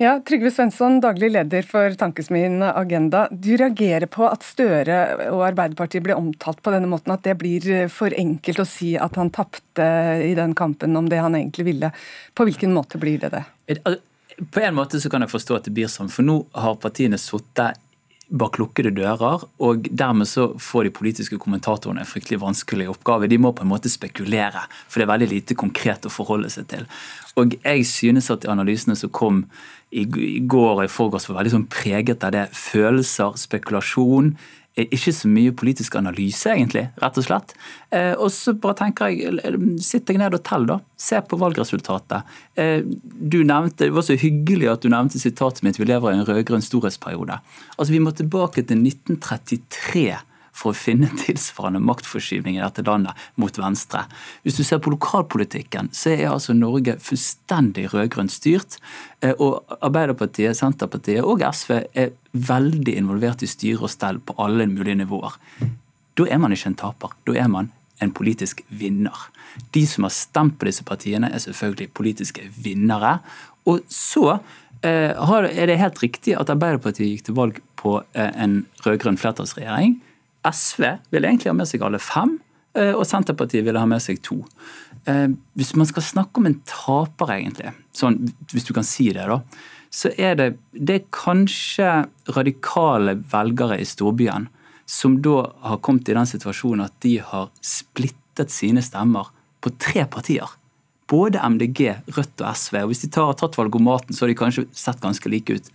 Ja, Trygve Svensson, daglig leder for Tankesmien Agenda. Du reagerer på at Støre og Arbeiderpartiet blir omtalt på denne måten, at det blir for enkelt å si at han tapte i den kampen om det han egentlig ville. På hvilken måte blir det det? På en måte så kan jeg forstå at det blir sånn, for nå har partiene sittet bak lukkede dører, og dermed så får de politiske kommentatorene en fryktelig vanskelig oppgave. De må på en måte spekulere, for det er veldig lite konkret å forholde seg til. Og jeg synes at analysene som kom i går og i forgårs var veldig sånn preget av det. Følelser, spekulasjon. Ikke så mye politisk analyse, egentlig, rett og slett. Eh, og så bare tenker jeg, sitt deg ned og tell, da. Se på valgresultatet. Eh, du nevnte, Det var så hyggelig at du nevnte sitatet mitt 'Vi lever i en rød-grønn storhetsperiode'. Altså, Vi må tilbake til 1933 for å finne tilsvarende maktforskyvning i dette landet mot venstre. Hvis du ser på lokalpolitikken, så er altså Norge fullstendig rød-grønt styrt. Eh, og Arbeiderpartiet, Senterpartiet og SV er veldig involvert i styre og stell på alle mulige nivåer. Da er man ikke en taper. Da er man en politisk vinner. De som har stemt på disse partiene, er selvfølgelig politiske vinnere. Og så eh, er det helt riktig at Arbeiderpartiet gikk til valg på eh, en rød-grønn flertallsregjering. SV vil egentlig ha med seg alle fem, eh, og Senterpartiet ville ha med seg to. Eh, hvis man skal snakke om en taper, egentlig, sånn, hvis du kan si det, da, så er det, det er kanskje radikale velgere i storbyen som da har kommet i den situasjonen at de har splittet sine stemmer på tre partier. Både MDG, Rødt og SV. og Hvis de tar, tatt valgomaten, så har de kanskje sett ganske like ut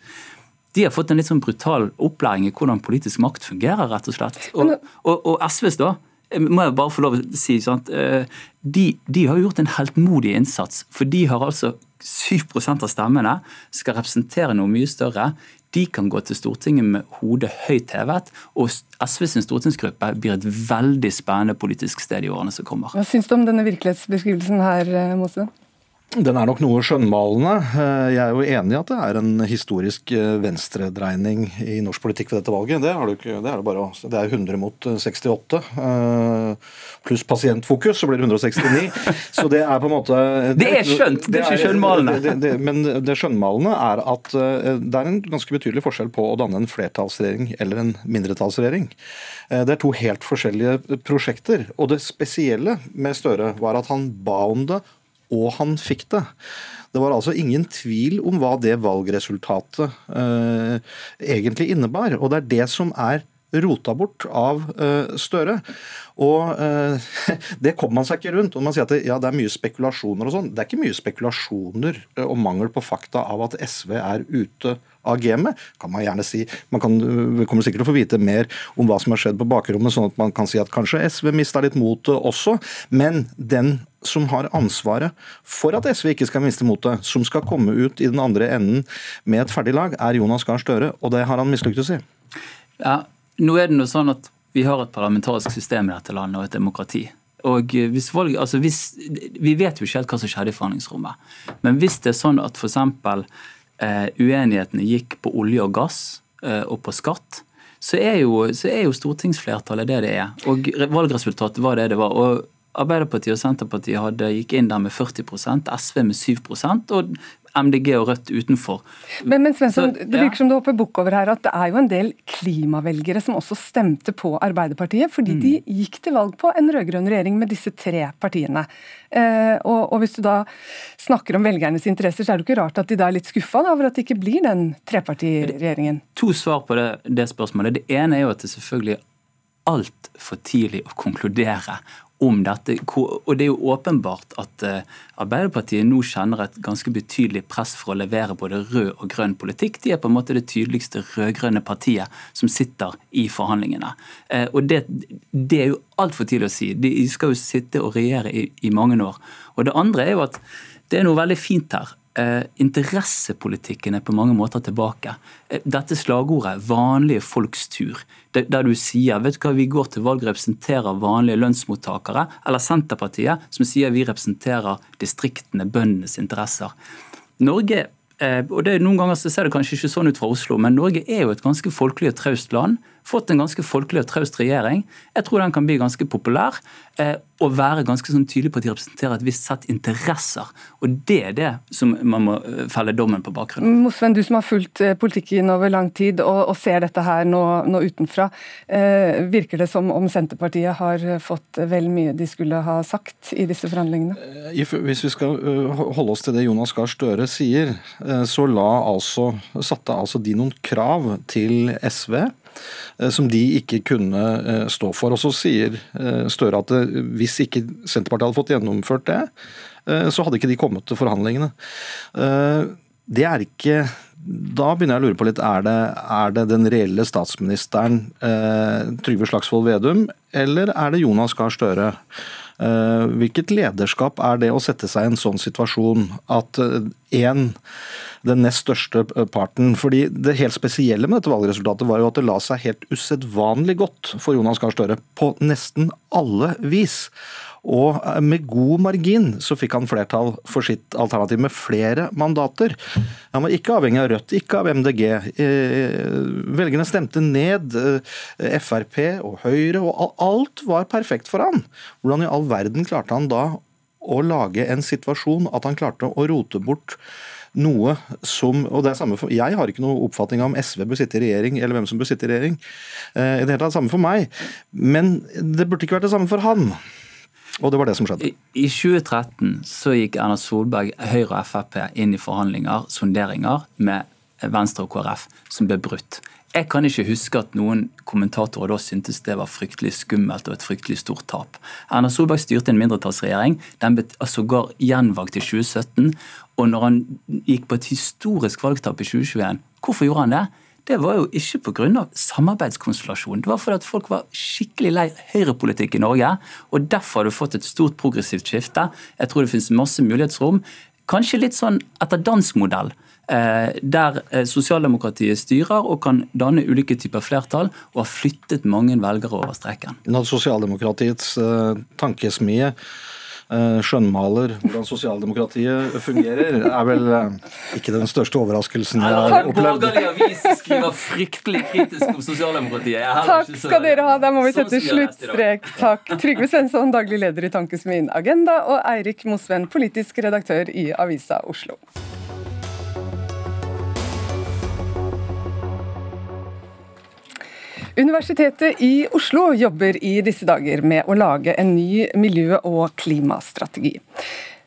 de har fått en litt sånn brutal opplæring i hvordan politisk makt fungerer, rett og slett. Og, og, og SVs, da, må jeg bare få lov å si, sant? Eh, de, de har gjort en heltmodig innsats. For de har altså 7 av stemmene, skal representere noe mye større. De kan gå til Stortinget med hodet høyt hevet, og SV sin stortingsgruppe blir et veldig spennende politisk sted i årene som kommer. Hva syns du om denne virkelighetsbeskrivelsen her, eh, Mose? Den er nok noe skjønnmalende. Eh, jeg er jo enig i at det er en historisk eh, venstredreining i norsk politikk ved dette valget. Det, ikke, det, er, bare, det er 100 mot 68. Eh, pluss pasientfokus, så blir det 169. Så det er på en måte Det er skjønt, det er ikke skjønnmalende. Men det skjønnmalende er at det er en ganske betydelig forskjell på å danne en flertallsregjering eller en mindretallsregjering. Det er to helt forskjellige prosjekter. Og det spesielle med Støre var at han ba om det og han fikk det. Det var altså ingen tvil om hva det valgresultatet eh, egentlig innebar. Og det er det som er rota bort av eh, Støre. Og eh, Det kommer man seg ikke rundt. Og man sier at det, ja, det er mye spekulasjoner og sånn. Det er ikke mye spekulasjoner eh, og mangel på fakta av at SV er ute av gamet, kan man gjerne si. Man kan, kommer sikkert til å få vite mer om hva som har skjedd på bakrommet, sånn at man kan si at kanskje SV mista litt motet også. Men den som har ansvaret for at SV ikke skal miste motet, som skal komme ut i den andre enden med et ferdig lag, er Jonas Gahr Støre, og det har han mislyktes i. Ja, nå er det noe sånn at Vi har et parlamentarisk system i dette landet og et demokrati. Og hvis valg, altså hvis, Vi vet jo ikke helt hva som skjedde i forhandlingsrommet. Men hvis det er sånn at f.eks. Eh, uenighetene gikk på olje og gass eh, og på skatt, så er, jo, så er jo stortingsflertallet det det er. Og valgresultatet var det det var. Og Arbeiderpartiet og Senterpartiet hadde, gikk inn der med 40% SV med 7% og MDG og Rødt utenfor. Men, men Svensson, Det virker som du hopper bukk over her at det er jo en del klimavelgere som også stemte på Arbeiderpartiet, fordi mm. de gikk til valg på en rød-grønn regjering med disse tre partiene. Eh, og, og, Hvis du da snakker om velgernes interesser, så er det ikke rart at de da er litt skuffa over at det ikke blir den trepartiregjeringen. To svar på det, det spørsmålet. Det ene er jo at det selvfølgelig er altfor tidlig å konkludere om dette. Og det er jo åpenbart at eh, Arbeiderpartiet nå kjenner et ganske betydelig press for å levere både rød og grønn politikk. De er på en måte det tydeligste rød-grønne partiet som sitter i forhandlingene. Eh, og det, det er jo altfor tidlig å si. De skal jo sitte og regjere i, i mange år. Og det andre er jo at det er noe veldig fint her. Eh, interessepolitikken er på mange måter tilbake. Eh, dette slagordet 'vanlige folks tur', der du sier vet du hva, vi går til valg og representerer vanlige lønnsmottakere, eller Senterpartiet, som sier vi representerer distriktene, bøndenes interesser. Norge eh, og det er Noen ganger så ser det kanskje ikke sånn ut fra Oslo, men Norge er jo et ganske folkelig og traust land fått en ganske folkelig og traust regjering. Jeg tror den kan bli ganske populær eh, og være ganske sånn tydelig på at de representerer et visst sett interesser. Og Det er det som man må eh, felle dommen på bakgrunn Mosven, du som har fulgt eh, politikken over lang tid og, og ser dette her nå, nå utenfra. Eh, virker det som om Senterpartiet har fått vel mye de skulle ha sagt i disse forhandlingene? Eh, hvis vi skal holde oss til det Jonas Gahr Støre sier, så la altså, satte altså de noen krav til SV som de ikke kunne eh, stå for. Og Så sier eh, Støre at hvis ikke Senterpartiet hadde fått gjennomført det, så hadde ikke de kommet til forhandlingene. Det er ikke da begynner jeg å lure på litt, er det, er det den reelle statsministeren eh, Trygve Slagsvold Vedum, eller er det Jonas Gahr Støre? Eh, hvilket lederskap er det å sette seg i en sånn situasjon at én den nest største parten. fordi Det helt spesielle med dette valgresultatet var jo at det la seg helt usedvanlig godt for Jonas Gahr Støre på nesten alle vis. Og med god margin så fikk han flertall for sitt alternativ med flere mandater. Han var ikke avhengig av Rødt, ikke av MDG. Eh, velgerne stemte ned eh, Frp og Høyre, og alt var perfekt for han. Hvordan i all verden klarte han da å lage en situasjon at han klarte å rote bort noe som og det er samme for, Jeg har ikke noe oppfatning om SV bør sitte i regjering, eller hvem som bør sitte i regjering. Eh, det er det samme for meg. Men det burde ikke vært det samme for han. Og det var det som skjedde. I, I 2013 så gikk Erna Solberg, Høyre og Frp inn i forhandlinger, sonderinger, med Venstre og KrF, som ble brutt. Jeg kan ikke huske at noen kommentatorer da syntes det var fryktelig skummelt og et fryktelig stort tap. Erna Solberg styrte en mindretallsregjering. Den ble sågar altså gjenvalgt i 2017. Og når han gikk på et historisk valgtap i 2021, hvorfor gjorde han det? Det var jo ikke pga. samarbeidskonstellasjonen. Det var fordi at folk var skikkelig lei høyrepolitikk i Norge. og Derfor har du fått et stort progressivt skifte. Jeg tror det finnes masse mulighetsrom. Kanskje litt sånn etter dansk modell. Eh, der eh, sosialdemokratiet styrer og kan danne ulike typer flertall, og har flyttet mange velgere over streken. Når sosialdemokratiets eh, tankesmie skjønnmaler hvordan sosialdemokratiet fungerer, er vel ikke den største overraskelsen jeg har opplevd. Borgerlig avis skriver fryktelig kritisk om sosialdemokratiet. Takk skal dere ha, der må vi sette sluttstrek. Takk. Trygve Svensson, daglig leder i Tankesmien Agenda, og Eirik Mosven, politisk redaktør i Avisa Oslo. Universitetet i Oslo jobber i disse dager med å lage en ny miljø- og klimastrategi.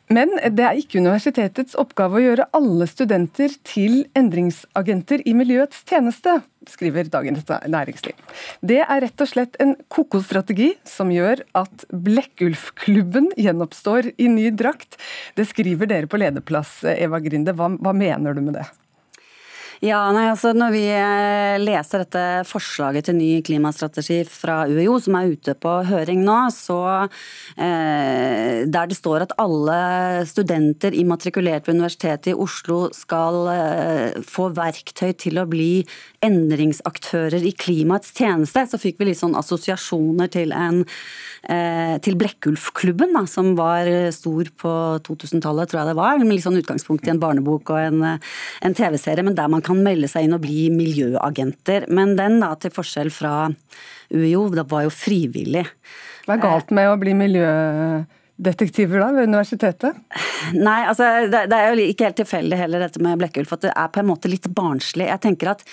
Men det er ikke universitetets oppgave å gjøre alle studenter til endringsagenter i miljøets tjeneste, skriver Dagens Næringsliv. Det er rett og slett en kokostrategi som gjør at Blekkulfklubben gjenoppstår i ny drakt. Det skriver dere på lederplass, Eva Grinde. Hva, hva mener du med det? Ja, nei, altså Når vi eh, leser dette forslaget til ny klimastrategi fra UiO, som er ute på høring nå, så eh, der det står at alle studenter immatrikulert ved Universitetet i Oslo skal eh, få verktøy til å bli endringsaktører i klimaets tjeneste, så fikk vi litt sånn assosiasjoner til, en, eh, til Blekkulfklubben, da, som var stor på 2000-tallet, tror jeg det var. Med litt sånn utgangspunkt i en barnebok og en, en TV-serie, men der man kan melde seg inn og bli miljøagenter. Men den, da, til forskjell fra UiO, da var jo frivillig. Hva er galt med å bli miljødetektiver da, ved universitetet? Nei, altså det, det er jo ikke helt tilfeldig heller dette med Blekkulf, at det er på en måte litt barnslig. Jeg tenker at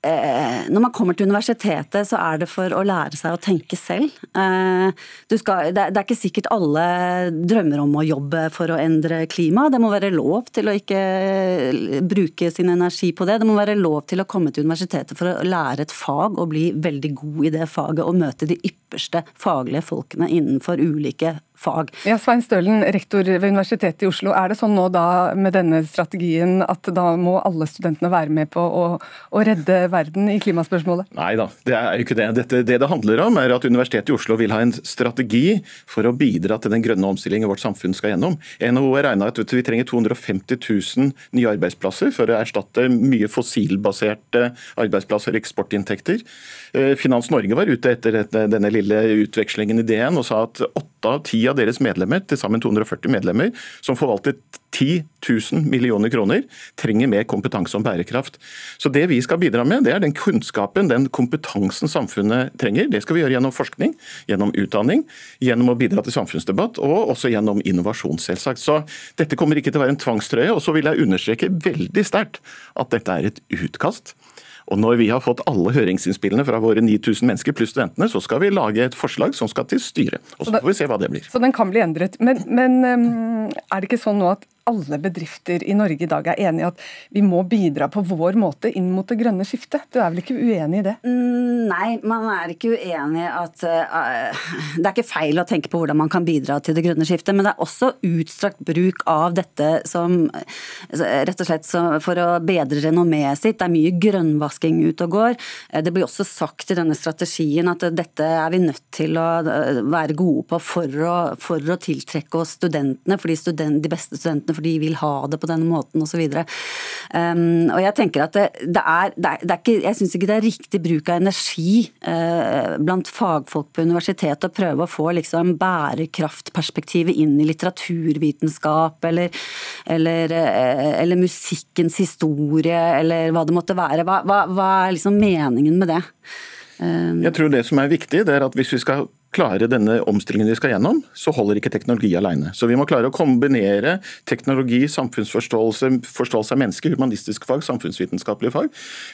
når man kommer til universitetet, så er det for å lære seg å tenke selv. Eh, skal, det, er ikke sikkert alle drømmer om å jobbe for å endre klima. Det må være lov til å ikke bruke sin energi på det. Det må være lov til å komme til universitetet for å lære et fag og bli veldig god i det faget og møte de ypperste faglige folkene innenfor ulike fag. Ja, Svein Stølen, rektor ved Universitetet i Oslo. Er det sånn nå da med denne strategien at da må alle studentene være med på å, å redde verden i klimaspørsmålet? Nei da, det er jo ikke det. Dette, det det handler om er at Universitetet i Oslo vil ha en strategi for å bidra til den grønne omstillingen vårt samfunn skal gjennom. NHO har regna at vi trenger 250 000 nye arbeidsplasser for å erstatte mye fossilbaserte arbeidsplasser og eksportinntekter. Eh, Finans Norge var ute etter denne lille utvekslingen i DN og sa at åtte av ti av deres medlemmer, til sammen 240 medlemmer, som forvaltet 10 000 millioner kroner, trenger mer kompetanse om bærekraft. Så Det vi skal bidra med, det er den kunnskapen, den kompetansen samfunnet trenger. Det skal vi gjøre gjennom forskning, gjennom utdanning, gjennom å bidra til samfunnsdebatt og også gjennom innovasjon, selvsagt. Så dette kommer ikke til å være en tvangstrøye. Og så vil jeg understreke veldig sterkt at dette er et utkast. Og Når vi har fått alle høringsinnspillene fra våre 9000 mennesker pluss studentene, så skal vi lage et forslag som skal til styret. Og Så får vi se hva det blir. Så den kan bli endret. Men, men er det ikke sånn nå at alle bedrifter i Norge i dag er enige i at vi må bidra på vår måte inn mot det grønne skiftet? Du er vel ikke uenig i det? Mm, nei, man er ikke uenig i at uh, Det er ikke feil å tenke på hvordan man kan bidra til det grønne skiftet, men det er også utstrakt bruk av dette som rett og slett for å bedre renommeet sitt. Det er mye grønnvasking ute og går. Eh, det blir også sagt i denne strategien at dette er vi nødt til å eh, være gode på for å, for å tiltrekke oss studentene, fordi student, de beste studentene for de vil ha det på denne måten osv. Um, og jeg tenker at det, det, er, det, er, det er, ikke, jeg syns ikke det er riktig bruk av energi uh, blant fagfolk på universitetet å prøve å få liksom bærekraftperspektivet inn i litteraturvitenskap eller, eller, uh, eller, musikkens historie eller hva det måtte være. Hva, hva, hva er liksom meningen med det? Um, jeg tror det som er viktig, det er at hvis vi skal klare denne omstillingen vi skal gjennom, så holder ikke teknologi alene. Så vi må klare å kombinere teknologi, samfunnsforståelse, forståelse av mennesker, humanistiske fag, samfunnsvitenskapelige fag.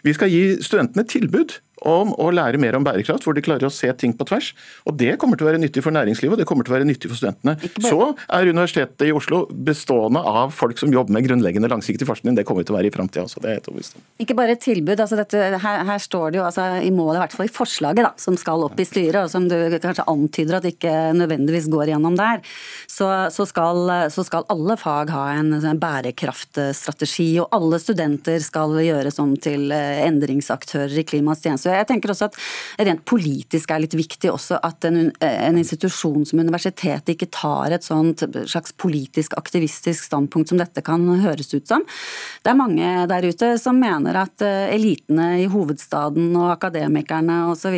Vi skal gi studentene tilbud om å lære mer om bærekraft, hvor de klarer å se ting på tvers. Og Det kommer til å være nyttig for næringslivet og det kommer til å være nyttig for studentene. Så er Universitetet i Oslo bestående av folk som jobber med grunnleggende langsiktig forskning. Det kommer til å være i framtida også. det er helt overbevist Ikke bare et tilbud. altså dette, her, her, står det jo altså, i målet, i hvert fall i forslaget da, som skal opp i styret, og som du kanskje antyder at ikke nødvendigvis går gjennom der, så, så, skal, så skal, alle fag ha en, en bærekraftstrategi, og alle studenter skal gjøres om til eh, endringsaktører i klimaets tjeneste. Så jeg tenker også at Rent politisk er litt viktig også at en, en institusjon som universitetet ikke tar et sånt slags politisk aktivistisk standpunkt som dette kan høres ut som. Det er mange der ute som mener at eh, elitene i hovedstaden og akademikerne osv.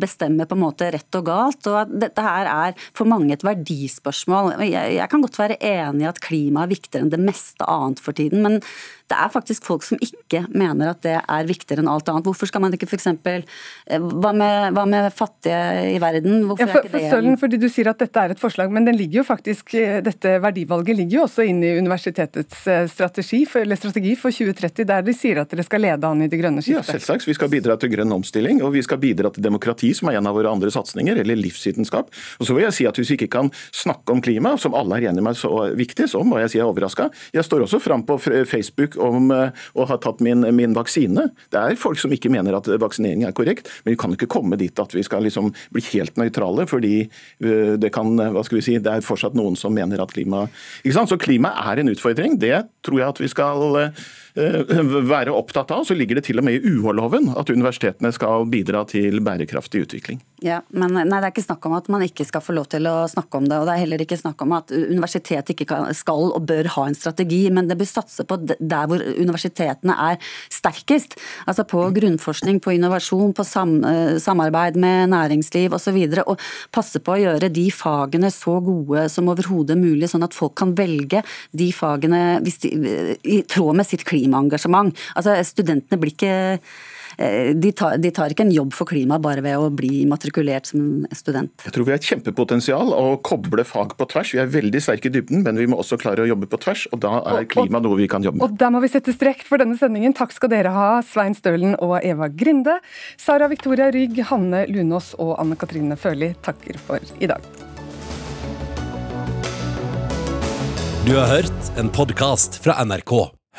bestemmer på en måte rett og galt, og at dette her er for mange et verdispørsmål. Jeg, jeg kan godt være enig i at klima er viktigere enn det meste annet for tiden, men det er faktisk folk som ikke mener at det er viktigere enn alt annet. Hvorfor skal man ikke f.eks. Eh, hva, med, hva med fattige i verden? Hvorfor ja, for, er ikke det Stølen, fordi Du sier at dette er et forslag, men den ligger jo faktisk, eh, dette verdivalget ligger jo også inne i universitetets eh, strategi for, eller strategi for 2030, der de sier at dere skal lede an i det grønne skiftet. Ja, selvsagt. Vi skal bidra til grønn omstilling, og vi skal bidra til demokrati, som er en av våre andre satsinger, eller livsvitenskap. Og så vil jeg si at Hvis vi ikke kan snakke om klima, som alle er enige med er så viktig, så må jeg si jeg er overraska. Jeg står også fram på Facebook om å ha tatt min, min, vaksine. Det er folk som ikke mener at vaksinering er korrekt, men vi kan ikke komme dit at vi skal liksom bli helt nøytrale, fordi øh, det kan, hva skal vi si, det er fortsatt noen som mener at klima ikke sant? Så klima er en utfordring. Det tror jeg at vi skal øh, være opptatt av. Så ligger det til og med i UH-loven at universitetene skal bidra til bærekraftig utvikling. Ja, men nei, Det er ikke snakk om at man ikke skal få lov til å snakke om det. og Det er heller ikke snakk om at universitetet ikke skal og bør ha en strategi, men det bør satse på der hvor universitetene er sterkest. Altså på grunnforskning, på innovasjon, på sam, eh, samarbeid med næringsliv osv. Og, så og passe på å gjøre de fagene så gode som overhodet mulig, sånn at folk kan velge de fagene de, i tråd med sitt klimaengasjement. Altså Studentene blir ikke de tar, de tar ikke en jobb for klimaet bare ved å bli matrikulert som student. Jeg tror vi har et kjempepotensial å koble fag på tvers. Vi er veldig sterke i dybden, men vi må også klare å jobbe på tvers, og da er klima noe vi kan jobbe med. Og der må vi sette strekk for denne sendingen. Takk skal dere ha, Svein Stølen og Eva Grinde. Sara Victoria Rygg, Hanne Lunås og Anne Katrine Førli takker for i dag. Du har hørt en podkast fra NRK.